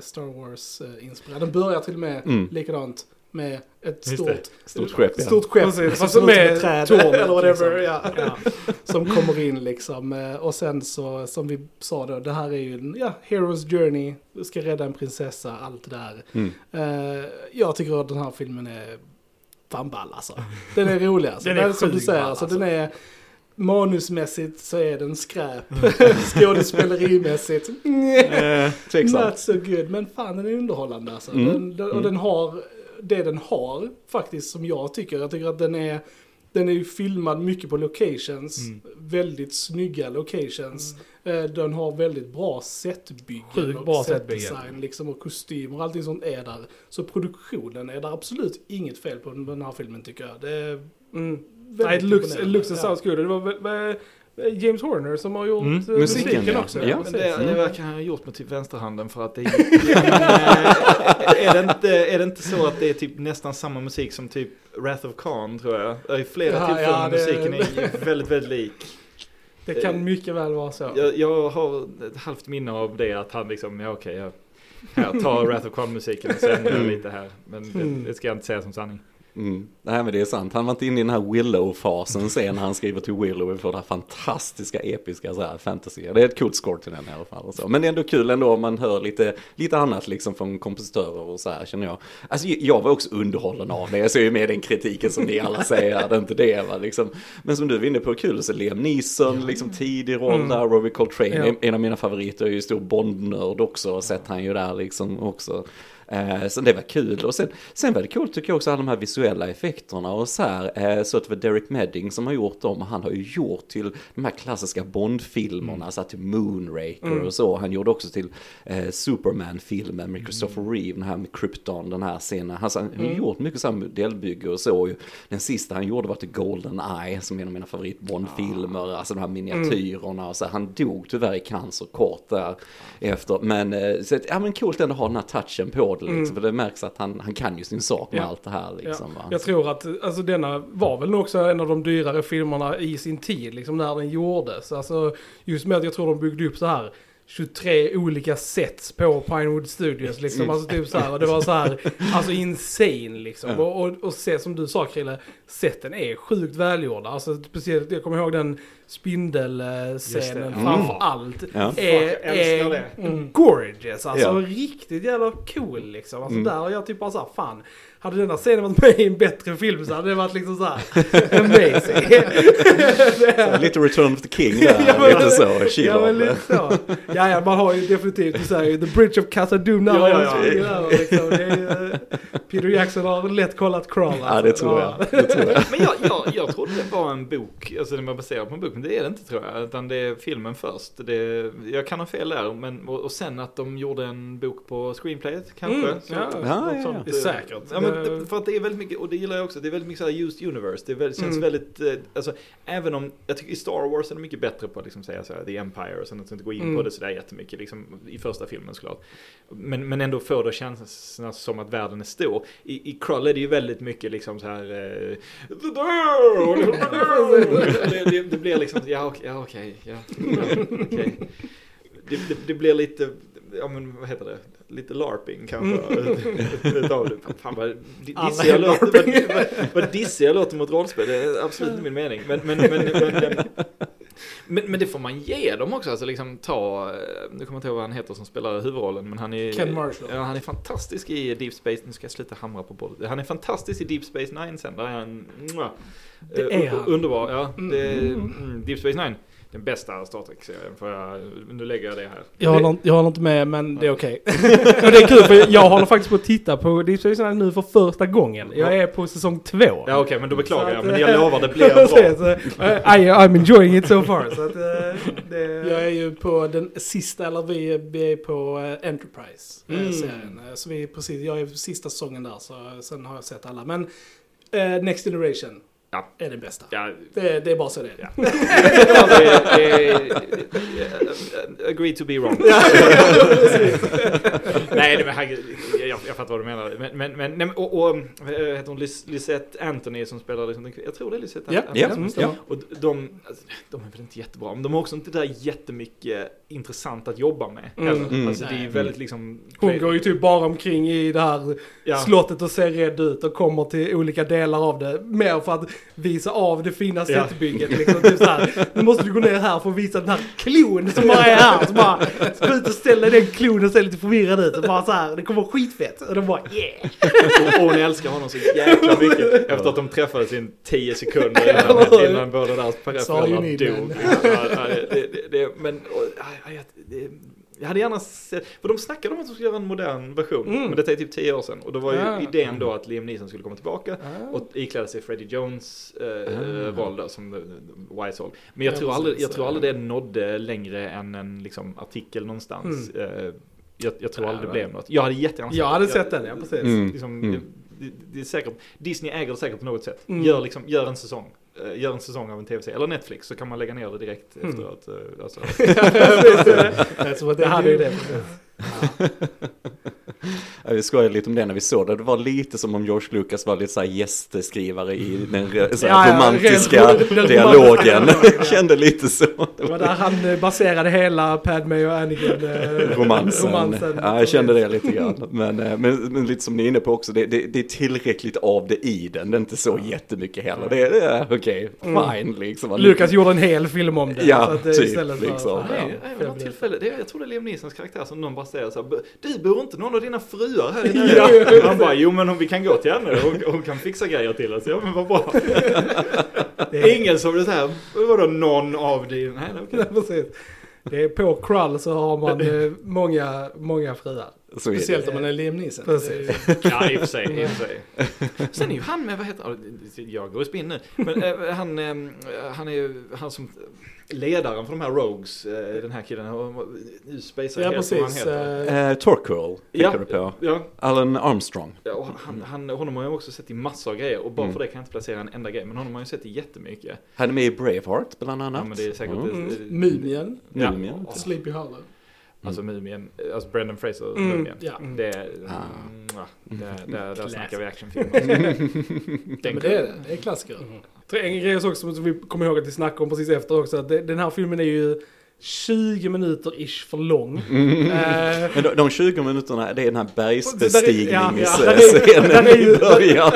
Star Wars-inspirerad. Den börjar till och med Mm. likadant med ett Just stort, det. Stort skepp, ja. stort skepp. Precis, som fast med ett träd eller *laughs* whatever. liksom. Ja. Som kommer in liksom. eh, Och sen så, som vi sa då, det här är ju en ja, Hero's Journey. Du ska rädda en prinsessa, allt det där. Mm. Eh, jag tycker att den här filmen är fan ball alltså. Den är rolig alltså. Den Den är är som du säger, ball, alltså, alltså. den är manusmässigt så är den skräp. *laughs* Skådespelerimässigt, Eh, not so good. Men fan den är underhållande alltså. Mm. Den, den, och Mm. den har det den har faktiskt som jag tycker. Jag tycker att den är den är ju filmad mycket på locations. Mm. Väldigt snygga locations. Eh, Den har väldigt bra setbyggen Sjukt och bra setdesign liksom och kostymer och allting sånt är där. Så produktionen är där absolut inget fel på den här filmen tycker jag. Det är Mm. Väldigt Nej, it imponerande. looks and sounds. Det var väl- James Horner som har gjort Mm, eh, musiken, musiken ja. också. Ja. Men det, det verkar han ha gjort med typ vänsterhanden för att det är, *laughs* är, det inte, är det inte så att det är typ nästan samma musik som typ Wrath of Khan tror jag? Det är flera Ja, tillfällen ja, det- musiken är väldigt, väldigt lik. Det kan mycket väl vara så. Jag, jag har ett halvt minne av det att han liksom, ja okej, jag, här, ta Wrath of Khan musiken och sen *laughs* Mm. lite här. Men det, Mm. det ska jag inte säga som sanning. Mm. Nej men det är sant, han var inte inne i den här Willow-fasen sen när han skriver till Willow för det här fantastiska episka så här, fantasy. Det är ett coolt score till den i alla fall. Och så. Men det är ändå kul ändå om man hör lite, lite annat liksom från kompositörer och så här känner jag. Alltså jag var också underhållen av det, jag ser ju med den kritiken som ni alla säger, det är inte det va liksom. Men som du var inne på, kul se Liam Neeson, liksom tidig roll Mm. där, Robbie Coltrane, Ja. en- av mina favoriter, är ju stor Bond-nörd också, och sett han ju där liksom också. Eh, så det var kul. Och sen, sen var det kul tycker jag också alla de här visuella effekterna och så här. Eh, så att det var Derek Medding som har gjort dem. Han har ju gjort till de här klassiska Bond-filmerna, Mm. så här till Moonraker och så. Han gjorde också till eh, Superman-filmen med Christopher Mm. Reeve, den här med Krypton, den här scenen. Han har mm. gjort mycket så här modellbygge och så. Den sista han gjorde var till Golden Eye, som är en av mina favorit Bond-filmer, alltså de här miniatyrerna och så. Han dog tyvärr i cancer kort där efter. Men, eh, så, ja men coolt ändå att ha den här touchen på det liksom, för det märks att han, han kan ju sin sak med Ja. allt det här liksom. Ja. Jag tror att alltså, denna var väl också en av de dyrare filmerna i sin tid, liksom när den gjordes. Alltså, just med att jag tror de byggde upp så här 23 olika sets på Pinewood Studios liksom. Alltså typ så här, och det var så här, alltså insane liksom. Och, och, och se som du sa Krille, seten är sjukt välgjorda. Alltså speciellt, jag kommer ihåg den spindelscenen Mm. framför allt. Ja. Är, Fuck, jag älskar är det. mm, gorgeous, alltså Ja. riktigt jävla cool liksom. Alltså Mm. där har jag typ bara såhär, fan. Hade denna scenen varit med i en bättre film så hade det varit liksom såhär *laughs* amazing. Så, lite Return of the King där, *laughs* Ja, men- lite så, ja men chill lite så. Ja, ja man har ju definitivt, du säger The Bridge of Casa Doom när Ja, ja, ja. liksom. är, eh, Peter Jackson har lätt kollat Crawl alltså. Ja, det tror jag. Det tror jag. Men jag, jag, jag trodde det var en bok, alltså den var baserad på en bok, men det är det inte tror jag. Utan det är filmen först. Det, jag kan ha fel där, men, och, och sen att de gjorde en bok på screenplayet kanske. Mm, Så- ja. Ja, ja, sånt, ja. Det är säkert. Ja, men det, för att det är väldigt mycket, och det gillar jag också, det är väldigt mycket så här used universe. Det väldigt, känns Mm. väldigt, eh, alltså även om, jag tycker i Star Wars är det mycket bättre på att liksom säga så här, The Empire och sen att inte gå in Mm. på det sådär jättemycket, liksom i första filmen såklart. Men, men ändå får det kännas som att världen är stor. I, I Krull är det ju väldigt mycket liksom så här, eh, The door! *laughs* det, det, det blir liksom, ja okej, ja, okej, ja, *laughs* okej. Det, det, det blir lite, ja men vad heter det, lite larping kanske. *laughs* Det. Fan vad di- Alla dissig jag låter, larping. vad, vad, vad dissig jag låter mot rollspel, det är absolut inte min mening. Men, men, men, men, men, men det får man ge dem också, alltså liksom ta, eh, nu kommer jag inte ihåg vad han heter som spelar huvudrollen, men han är Ken Marshall. Ja, han är fantastisk i Deep Space, nu ska jag sluta hamra på bordet. Han är fantastisk i Deep Space Nine sen, där är han, Det eh, är u- han. Underbar, ja. Mm. Det, mm, Deep Space Nine, den bästa Star Trek-serien, för jag, nu lägger jag det här. Jag håller, jag håller inte med men det är okej. *laughs* och det är kul för jag håller fakckt på att titta på Deep Space Nine nu för första gången. Jag är på säsong två. Ja okej, men då beklagar jag, att, men eh, jag lovar det blir *laughs* bra. så, eh, I, I'm enjoying it so far. Så att, eh, det, Jag är ju på den sista, eller vi, vi är på eh, Enterprise-serien. Mm. Så vi är precis, jag är på sista säsongen där, så sen har jag sett alla. Men eh, Next Generation Ja. är den bästa. Ja, Det, det är bara så det är. Ja. *laughs* det, det, agree to be wrong. *laughs* *laughs* nej, men herregud, jag, jag fattar vad du menar. Men, men, men nej, och, och vad heter hon, Lis- Lisette Anthony som spelar liksom, den- jag tror det är Lisette Ja, Anthony ja, som spelar. ja. Och de, alltså, de är väl inte jättebra, men de har också inte där jättemycket intressant att jobba med. Mm. Mm. Alltså det är väldigt liksom... hon går ju typ bara omkring i det här ja. slottet och ser rädd ut och kommer till olika delar av det. Mer för att visa av det fina Ja. setbygget. Liksom, typ så här, nu måste du gå ner här för att visa den här klon som bara är här. Så bara, gå ut och ställa den klon och se lite förvirrad ut. Och bara så här, det kommer vara skitfett. Och de bara yeah. Och *laughs* hon älskar honom så jäkla mycket *laughs* efter att de träffades i 10 sekunder innan, innan båda deras föräldrar dog. den. Ja, ja, det, det, det, men, och, jag hade gärna sett, för de snackade om att de skulle göra en modern version, Mm. men detta är typ 10 år sedan. Och då var ju Ah. idén då att Liam Neeson skulle komma tillbaka Ah. och ikläda sig Freddie Jones eh, Ah. roll då, som Wise Old. Men jag, Ja, tror aldrig, jag tror aldrig det nådde längre än en liksom, artikel någonstans. Mm. Eh, jag, jag tror aldrig det blev något. Jag hade jättegärna Jag hade sett den, ja precis. Mm. Liksom, Mm. det, det, det är säkert, Disney äger det säkert på något sätt. Mm. Gör, liksom, gör en säsong. Eh, Gör en säsong av en tv-serie. Eller Netflix så kan man lägga ner det direkt Mm. efteråt. eh, Alltså. *laughs* That's what Det they hade ju do. det. Ja, *laughs* vi skojade lite om det när vi såg det. Det var lite som om George Lucas var lite så här gästskrivare i den så här Ja, romantiska dialogen. *laughs* Kände lite så. Det var där han eh, baserade hela Padme och Anakin eh, Romansen. romansen. Ja, jag kände det lite grann. Men, eh, men, men lite som ni är inne på också, det, det, det är tillräckligt av det i den. Det är inte så jättemycket heller. Det är, det är okej, Mm. fine liksom. Lukas gjorde en hel film om det. Ja, så att, typ, istället för- liksom. Ja, Nej, nej, vid något tillfälle, det jag tror det är Liam Neesons karaktär som någon bara säger så här, Du bor inte någon av dina fruar här inne? Ja. Han bara, jo men om vi kan gå till henne, hon, hon kan fixa grejer till oss. Ja men vad bra. *laughs* Det är, Ingen som blir så här, vadå någon av dina? *laughs* Nej, precis. Det är på Krull så har man *laughs* eh, många, många fruar. Speciellt om man är Liam *laughs* Neeson. Ja, i och för sig. I och för sig. Sen är ju han med, vad heter? Jag går i spinn nu. Men eh, han, eh, han är ju han som ledaren för de här Rogues, eh, den här killen. Nu spejsar jag Ja, helt vad han precis. heter. eh, Eh, Torquil, Ja, tänker du på? ja, Alan Armstrong. ja, och han, han, honom har jag också sett i massor av grejer och bara Mm. för det kan jag inte placera en enda grej. Men honom har jag sett i jättemycket. Han är med i Braveheart bland annat. Ja, men det är säkert Mm. Mm. Mumien, Ja. Mumien. Sleepy Hollow. Alltså Mumien, alltså Brendan Fraser Mm, Mumien. ja. Det är, Ah. mm, där, där, där snackar vi actionfilm. *laughs* Ja, men det är det. Det är klassiker. Tror jag En grej också som vi kommer ihåg att vi snackade om precis efter också. Att det, den här filmen är ju 20 minuter ish för lång. *laughs* Mm. Eh, Men de, de 20 minuterna, det är den här Ja, ja. bergsbestigningsscenen är ju- i början.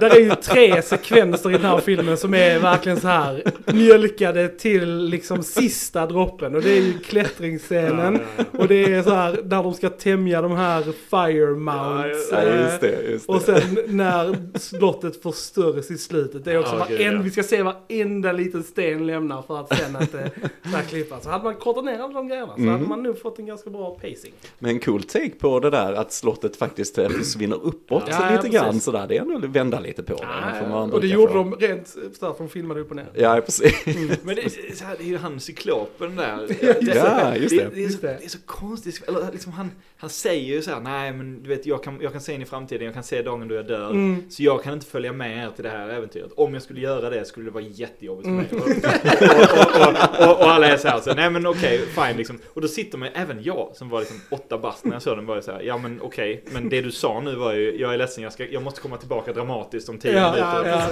där är ju tre sekvenser i den här filmen som är verkligen så här mjölkade till liksom sista droppen. Och det är ju klättringsscenen. Och det är så här när de ska tämja de här fire mounts. Ja, eh, just det, just det. Och sen när slottet förstörs i slutet. Det är också Ja, gud, varenda, ja. vi ska se varenda liten sten lämna för att sen att det ska klippas. Hade man kortat ner alla de grejerna så Mm. hade man nog fått en ganska bra pacing. Men en cool take på det där att slottet faktiskt eh, försvinner uppåt Ja, ja, lite precis. grann sådär. Det är ändå att vända lite på det. får man och det gjorde få. de rent sådär, för de filmade upp och ner. Ja, precis. Men det är, här, det är ju han cyklopen där. *laughs* Ja, just det. Det, är, så, Just det. det är så konstigt. Eller liksom han, han säger ju så här, nej men du vet jag kan, jag kan se in i framtiden, jag kan se dagen då jag dör. Mm. Så jag kan inte följa med er till det här äventyret. Om jag skulle göra det skulle det vara jättejobbigt för Mm. mig. Och, och, och, och, och alla är så här, så, nej men okej, fine liksom. Och då sitter man, även jag som var liksom åtta bast när jag såg den, var ju så här, ja men okej, men det du sa nu var ju, jag är ledsen, jag, ska, jag måste komma tillbaka dramatiskt om tio Ja, minuter. ja,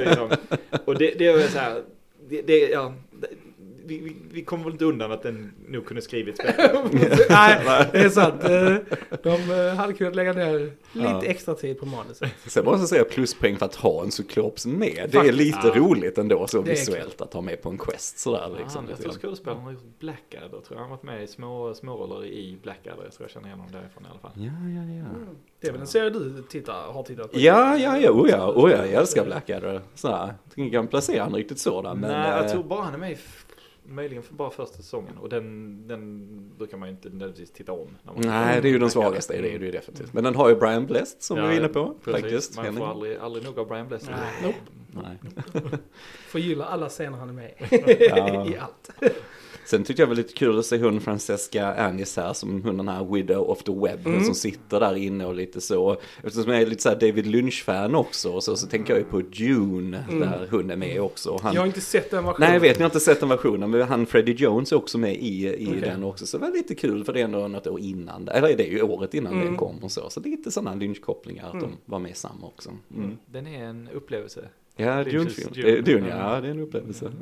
liksom. *laughs* Och det, det är så här, det, det, ja, vi, vi, vi kommer väl inte undan att den nog kunde skrivits *laughs* bättre. *laughs* Nej, det är sant. Eh, De eh, hade kunnat lägga ner lite Ja. extra tid på manuset. Sen måste jag säga pluspoäng för att ha en cyklops med. Det är Faktiskt. lite Ja. roligt ändå så visuellt att ha med på en quest sådär liksom. Ah, jag tror skådespelaren har gjort Blackadder, tror jag. Han har varit med i små, småroller i Blackadder. Jag tror jag känner igen honom därifrån i alla fall. Ja, ja, ja. Det är väl en serie du tittar, har tittat på? Ja, ja, ja, oh ja, oh ja, jag älskar Blackadder. Sådär, jag kan placera honom riktigt så där, men... Nej, jag eh, tror bara han är med i möjligen för bara första säsongen. Och den, den brukar man ju inte nödvändigtvis titta om. när man- Nej, det är ju den svagaste, det är det ju definitivt. Men den har ju Brian Blessed som Ja, vi var inne på, precis. faktiskt. Man får aldrig, aldrig nog av Brian Blessed. Nej. Nej. Får gilla alla scener han är med *laughs* Ja. i allt. Sen tyckte jag det var lite kul att se hon Francesca Anis här som hon den här Widow of the Web Mm. som sitter där inne och lite så. Eftersom jag är lite så här David Lynch-fan också och så, så tänker jag ju på Dune där hon är med också. Han, Jag har inte sett den versionen. Nej jag vet, ni har inte sett den versionen men han Freddie Jones är också med i, i Okej. den också. Så det var lite kul för det är ändå något år innan, eller det är ju året innan Mm. den kom och så. Så lite sådana Lynch-kopplingar att de var med samma också. Mm. Den är en upplevelse. Ja, Lynch's Dune-film. Dune. Dune. Dune, ja det är en upplevelse. *laughs*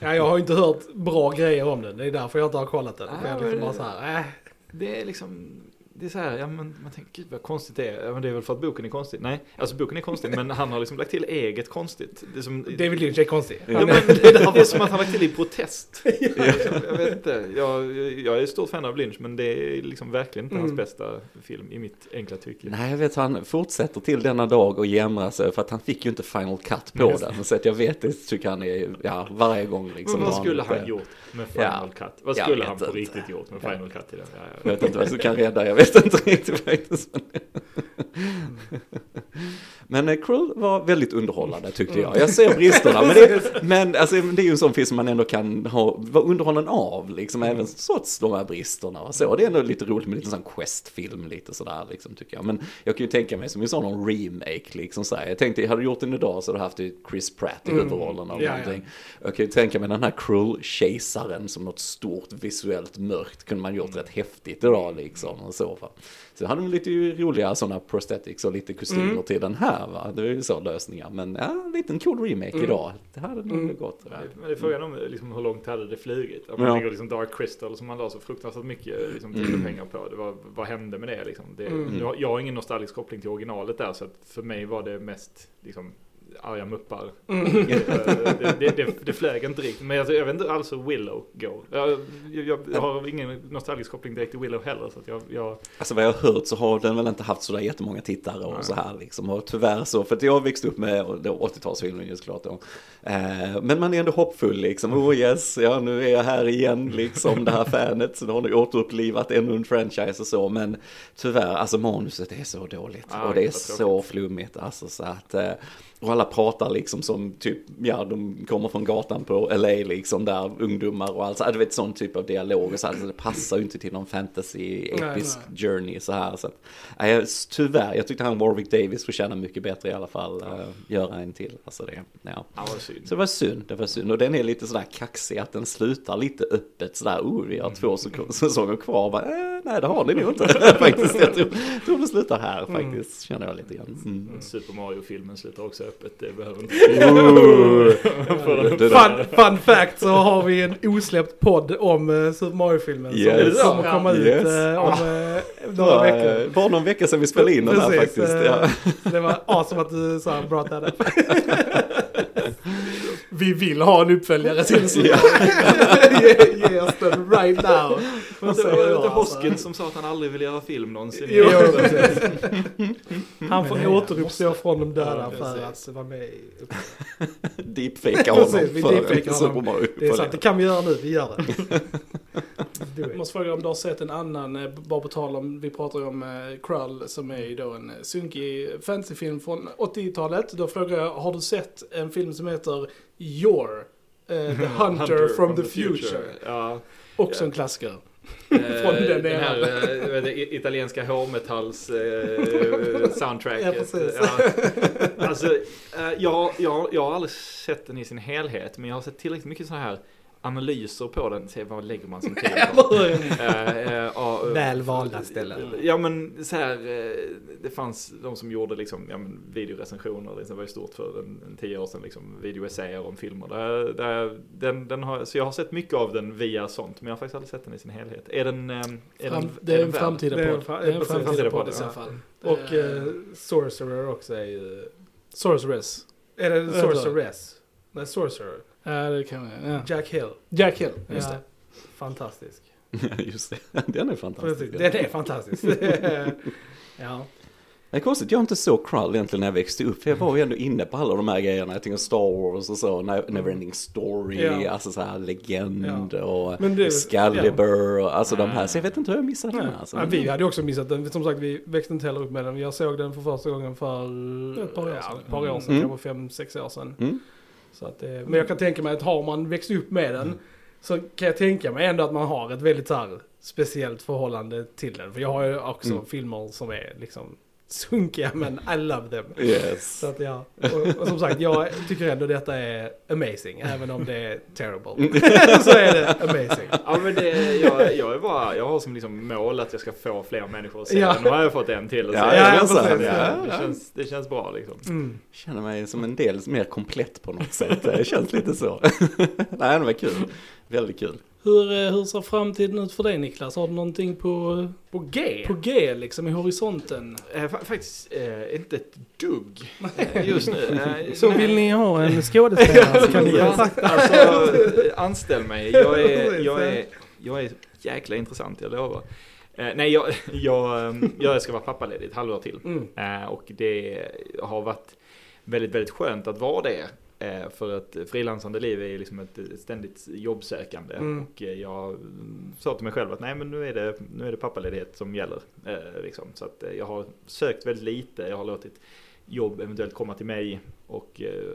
Ja, jag har inte hört bra grejer om den. Det är därför jag inte har kollat den. Ah, jag är liksom bara så här, äh. Det är liksom, det är så här, ja men man tänker gud vad konstigt det är. Ja, men det är väl för att boken är konstig. Nej, alltså boken är konstig men han har liksom lagt till eget konstigt. Det är som, David Lynch är konstig. Ja, Ja, Han men det, är, det är som att han lagt till i protest. *laughs* Jag vet inte, jag, jag är ett stort fan av Lynch men det är liksom verkligen inte hans Mm. bästa film i mitt enkla tycke. Nej, jag vet han fortsätter till denna dag och jämrar sig för att han fick ju inte final cut på Just den. Så att jag vet det tycker han är, ja, varje gång liksom. Men vad skulle lite- han gjort med Final Ja, Cut? Vad skulle han på inte. riktigt gjort med Ja. Final Cut i den? Ja, Jag ja. vet inte vad som kan rädda, jag vet inte riktigt faktiskt. Men eh, Krull var väldigt underhållande tyckte jag. Jag ser bristerna, men, *laughs* det, men alltså, det är ju en sån film som man ändå kan ha, vara underhållen av, liksom, även trots de här bristerna. Och så. Det är ändå lite roligt med lite sån quest-film, lite sådär, liksom, tycker jag. Men jag kan ju tänka mig som en sån remake, liksom så här. Jag tänkte, hade du gjort den idag så hade du haft Chris Pratt i Mm. huvudrollen av Ja, någonting. Jag kan ju tänka mig den här Krull-kejsaren som något stort visuellt mörkt kunde man gjort rätt häftigt idag liksom. Och så. Så hade de lite roliga sådana prosthetics och lite kostymer Mm. till den här va. Det är ju så lösningar. Men ja, en liten cool remake Mm. idag. Det hade nog Mm. gått. Ja, Men det är frågan om liksom, hur långt hade det flugit? Om man Ja. tänker liksom Dark Crystal som man la så fruktansvärt mycket liksom, tid och Mm. pengar på. Det var, vad hände med det liksom? Det, Mm. jag, jag har ingen nostalgisk koppling till originalet där så att för mig var det mest liksom, arga muppar. Mm. det, det, det, det flög inte riktigt. Men jag, jag vet inte alls hur Willow går. Jag, jag, jag har ingen nostalgisk koppling direkt till Willow heller. Så att jag, jag, Alltså vad jag har hört så har den väl inte haft sådär jättemånga tittare och Nej. så här liksom. Och tyvärr så, för att jag växte upp med och då 80-talsfilmen just klart då. Eh, men man är ändå hoppfull liksom. Oh yes, ja nu är jag här igen liksom det här *laughs* fanet. Så nu har ni återupplivat ännu en franchise och så. Men tyvärr, alltså manuset är så dåligt. Ja, och det är så flummigt alltså så att. Eh, och alla pratar liksom som typ, ja de kommer från gatan på LA liksom där ungdomar och allt du vet sån typ av dialog och så här, så det passar ju inte till någon fantasy Nej, episk nej. journey så här så att, nej, jag- tyvärr, jag tyckte han Warwick Davis förtjänar mycket bättre i alla fall, uh, göra en till, alltså det, ja. ja, synd. Så det var synd, det var synd. Och den är lite sådär kaxig, att den slutar lite öppet sådär, oh vi har två säk- *laughs* säsonger kvar, bara, eh, nej det har ni nog inte *laughs* *laughs* faktiskt. Jag tror, tror det slutar här faktiskt, känner jag lite grann. Mm. Super Mario-filmen slutar också öppet. Det behöver inte... Det. *laughs* Fun, fun fact så har vi en osläppt podd om uh, Super Mario-filmen Yes. som kommer komma ut Yes. eh, om uh, Det några var, veckor. eh, Bara någon vecka sedan vi spelade in den här faktiskt. eh, Ja. Det var awesome att du sa brought that up. Vi vill ha en uppföljare till så Ja. *laughs* ge, ge oss den right now. Det säger var jag, inte alltså. Hoskins som sa att han aldrig ville göra film någonsin. Jo. Han får återuppstå från de döda Ja, för att vara med i Deepfakea honom Precis, vi för Super honom. Mario. Det är sant, det kan vi göra nu. Vi gör det. *laughs* Jag måste fråga om du har sett en annan, eh, bara på tal om, vi pratar ju om eh, Krull som är ju då en eh, sunkig fantasyfilm från 80-talet. Då frågar jag, har du sett en film som heter Your? eh, the *laughs* Hunter, from, the, future. Ja. Också en klassiker. Eh, *laughs* Från den den här eran. eh, italienska hårmetalls eh, *laughs* soundtracket. Ja. Ja. Alltså, jag, jag, jag har aldrig sett den i sin helhet, men jag har sett tillräckligt mycket sådana här analyser på den, se vad lägger man sin *laughs* tid på. Eh, eh, ja, Väl valda ställen. Ja men så här, eh, det fanns de som gjorde liksom, ja men videorecensioner, det var ju stort för en, en tio år sedan liksom, videoessäer om filmer. Där, där, den, den har, så jag har sett mycket av den via sånt, men jag har faktiskt aldrig sett den i sin helhet. Är den, är Fram, den det är den en framtida podd. Det är en framtida podd i så fall. Och Eh, Sorcerer också är ju... Sorceress. Är det. Sorceress? Nej, Sorcerer. Ja, det kan jag. Ja. Jack Hill. Jack Hill, just Ja, det. Fantastisk. Just det, *laughs* den är fantastisk. Precis, Den är fantastisk. *laughs* ja. Det är konstigt, jag inte såg Krull egentligen när jag växte upp. För jag var ju ändå inne på alla de här grejerna. Jag tänker Star Wars och så, Ne- Neverending Story, Ja. alltså så här legend och Men det- Excalibur och alltså de här. Så jag vet inte hur jag missade den. Nej. Alltså. Ja, vi hade också missat den. Som sagt, vi växte inte heller upp med den. Jag såg den för första gången för Ett par år ja, sedan. ett par år sedan, Mm. kanske fem, sex år sedan. Mm. Så att, eh, men jag kan tänka mig att har man växt upp med den så kan jag tänka mig ändå att man har ett väldigt så här, speciellt förhållande till den. För jag har ju också Mm. filmer som är liksom sunkiga men I love them. Yes. Så att ja, och, och som sagt jag tycker ändå detta är amazing. Även om det är terrible. *laughs* så är det amazing. Ja men det, jag, jag är bara, jag har som liksom mål att jag ska få fler människor att se Ja. den. Nu har jag fått en till att se Ja, ja, jag sa det. Det, känns, det känns bra liksom. Mm. Känner mig som en del mer komplett på något sätt. Det känns lite så. *laughs* Nej, det var kul. Väldigt kul. Hur, eh, hur ser framtiden ut för dig Niklas? Har du någonting på, På G? på G liksom i horisonten? Eh, fa- faktiskt eh, inte ett dugg eh, just nu. *laughs* Eh, Så nej. vill ni ha en *laughs* skådespelare så kan ni kontakta. alltså, eh, anställ mig. Jag är, *laughs* jag ja. är, jag är jäkla intressant, jag lovar. Eh, nej, jag, jag, eh, jag ska vara pappaledig ett halvår till. Mm. Eh, och det har varit väldigt, väldigt skönt att vara det. Eh, för att frilansande liv är liksom ett ständigt jobbsökande. Mm. Och eh, jag mm, sa till mig själv att nej men nu är det, nu är det pappaledighet som gäller. Eh, liksom. Så att eh, jag har sökt väldigt lite. Jag har låtit jobb eventuellt komma till mig och eh,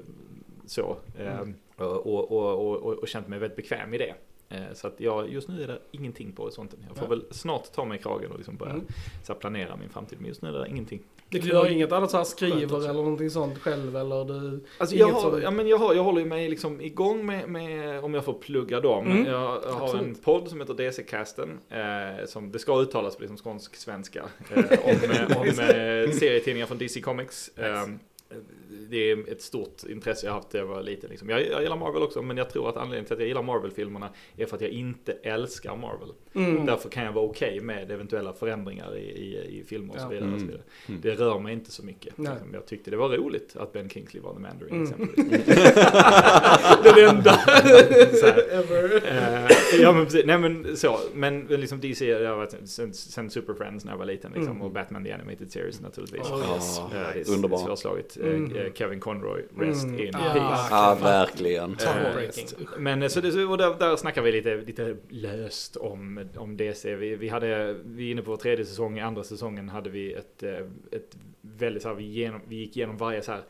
så. Eh, Mm. och, och, och, och, och känt mig väldigt bekväm i det. Eh, Så att jag, just nu är det ingenting på horisonten. Jag får Ja. väl snart ta mig i kragen och liksom börja Mm. så här, planera min framtid. Men just nu är det ingenting. Du gör inget annat så här skriver eller någonting sånt själv eller du... Alltså jag, har, ja, men jag, har, jag håller ju mig liksom igång med, med, om jag får plugga dem. Mm. Jag, jag har Absolut. en podd som heter DC-casten. Eh, som det ska uttalas på liksom skånsk svenska. Eh, om *laughs* om eh, serietidningar från DC Comics. Eh, det är ett stort intresse jag haft när jag var liten. Liksom. Jag, jag gillar Marvel också, men jag tror att anledningen till att jag gillar Marvel-filmerna är för att jag inte älskar Marvel. Mm. Därför kan jag vara okej med eventuella förändringar i, i, i filmer och så vidare. Och så Mm. vidare. Mm. Det rör mig inte så mycket. Liksom, Jag tyckte det var roligt att Ben Kingsley var The Mandarin Mm. exempelvis. *laughs* Den enda. Ever. Eh, ja men precis, nej men så, men men liksom DC, jag har varit sen, sen Super Friends när jag var liten liksom, Mm. och Batman The Animated Series naturligtvis. Oh, yes. Eh, det är underbar. svårslaget. Eh, Mm. eh, Kevin Conroy, Rest Mm. in Ja. peace. Ja, verkligen. Eh. Men eh, så det, och där, där snackar vi lite, lite löst om, om DC. Vi, vi, hade, vi är inne på vår tredje säsong, i andra säsongen hade vi ett, ett väldigt så här, vi, genom, vi gick igenom varje så här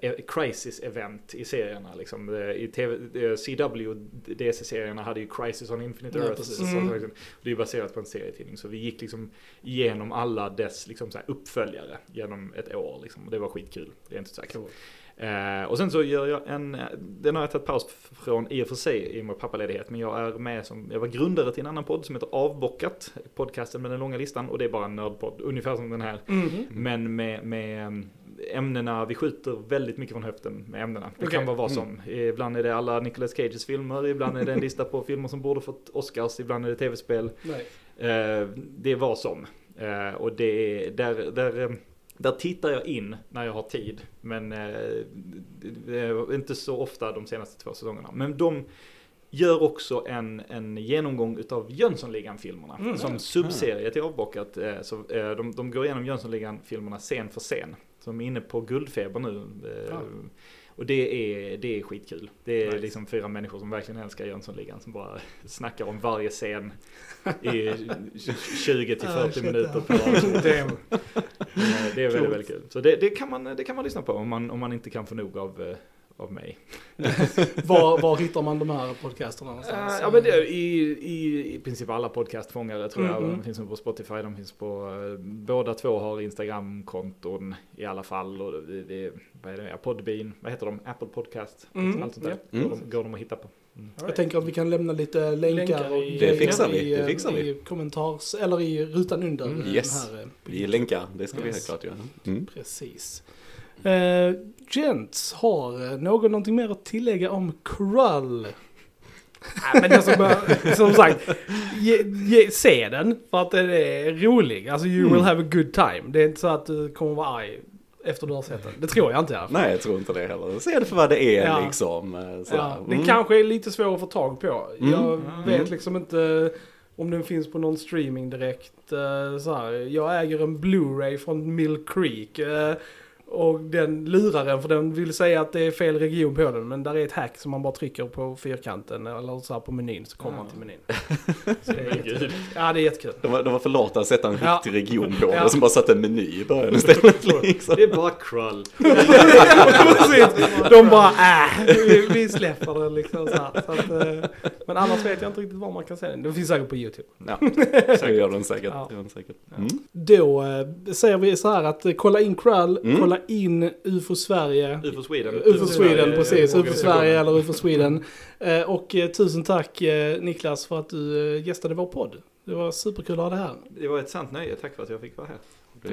eh, crisis-event i serierna. Liksom. I TV, CW, DC-serierna hade ju Crisis on Infinite Ja, Earth. så, Mm. liksom, det är baserat på en serietidning. Så vi gick liksom igenom alla dess liksom, uppföljare genom ett år. Liksom. Och det var skitkul, det är inte sagt. Cool. Eh, och sen så gör jag en, eh, den har jag tagit paus från i och för sig i och med pappaledighet, men jag är med som, jag var grundare till en annan podd som heter Avbockat, podcasten med den långa listan, och det är bara en nördpodd, ungefär som den här, Mhm. men med, med eh, ämnena, vi skjuter väldigt mycket från höften med ämnena. Det Okej. kan vara vad som, ibland är det alla Nicolas Cages filmer, ibland är det en lista på filmer som borde fått Oscars, ibland är det tv-spel. Eh, det är vad som. Eh, och det är, där, där, eh, där tittar jag in när jag har tid. Men eh, inte så ofta de senaste två säsongerna. Men de gör också en, en genomgång utav Jönssonligan-filmerna. Mm. Som subserie till Avbockat. Eh, så, eh, de, de går igenom Jönssonligan-filmerna scen för scen. De är inne på Guldfeber nu. Eh, Ja. Och det är, det är skitkul. Det är Nice. liksom fyra människor som verkligen älskar Jönssonligan som bara *laughs* snackar om varje scen i 20 till Ah, 40 shit, minuter per *laughs* avsnitt. Eh, Det är väldigt, väldigt kul. Så det, det, kan man, det kan man lyssna på om man, om man inte kan få nog av, eh, av mig. *laughs* Var, var hittar man de här podcasterna någonstans? Eh, ja men det, är i, i, i princip alla podcastfångare tror jag. Mm, De mm. finns på Spotify, de finns på, eh, båda två har Instagram-konton i alla fall. Och det, det, vad är det, Podbean, vad heter de? Apple Podcast, Mm, allt sånt där. Mm. Går, de, går de att hitta på. Mm. Jag tänker att vi kan lämna lite länkar, Länkar och i- Det fixar vi, i, det fixar vi. i kommentars, eller i rutan under. Mm, den yes. Här, eh, Vi länkar, det ska vi helt Yes. klart göra. Mm. Precis. Uh, Gents, har eh, någon någonting mer att tillägga om Krull? Nej, men alltså, bara, som sagt, ge, ge, se den för att den är rolig. Alltså you Mm. will have a good time. Det är inte så att du kommer vara arg efter du har sett den. Det tror jag inte i alla fall. Nej, jag tror inte det heller. Se det för vad det är Ja. liksom. eh, sådär. Ja, det Mm. kanske är lite svår att få tag på. Mm. Jag Mm. vet liksom inte om den finns på någon streaming direkt. eh, Så här. Jag äger en Blu-ray från Mill Creek. Och den lurar en för den vill säga att det är fel region på den. Men där är ett hack som man bara trycker på fyrkanten eller så här på menyn så kommer Ja. man till menyn. *laughs* Så det är Gud. Ja, det är jättekul. De var, de var för lata att sätta en Ja. riktig region på Ja. det, som bara satte en meny i början istället. *laughs* Liksom. Det är bara krull. *laughs* Precis. De bara äh, vi, vi släpper den liksom så här. Så att, eh, men annars vet jag inte riktigt var man kan se den. Den finns säkert på YouTube. Ja, så gör den säkert. Ja. Gör den säkert. Mm. Då eh, säger vi så här att eh, kolla in Krull, Mm. kolla in UFO Sverige. UFO Sweden. UFO Sweden, eh, precis. UFO. Sverige eller UFO Sweden. Eh, Och eh, tusen tack eh, Niklas för att du gästade vår podd. Det var superkul att ha det här. Det var ett sant nöje, tack för att jag fick vara här.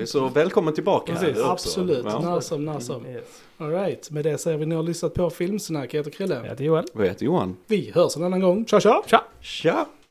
Så välkommen tillbaka Precis, här absolut. Ja. När som, när som. Yes. All right, med det säger vi ni har lyssnat på Filmsnack. Jag heter Krille. Jag heter Joel. Vad heter Johan? Vi hörs en annan gång. Tja tja! Tja! Tja!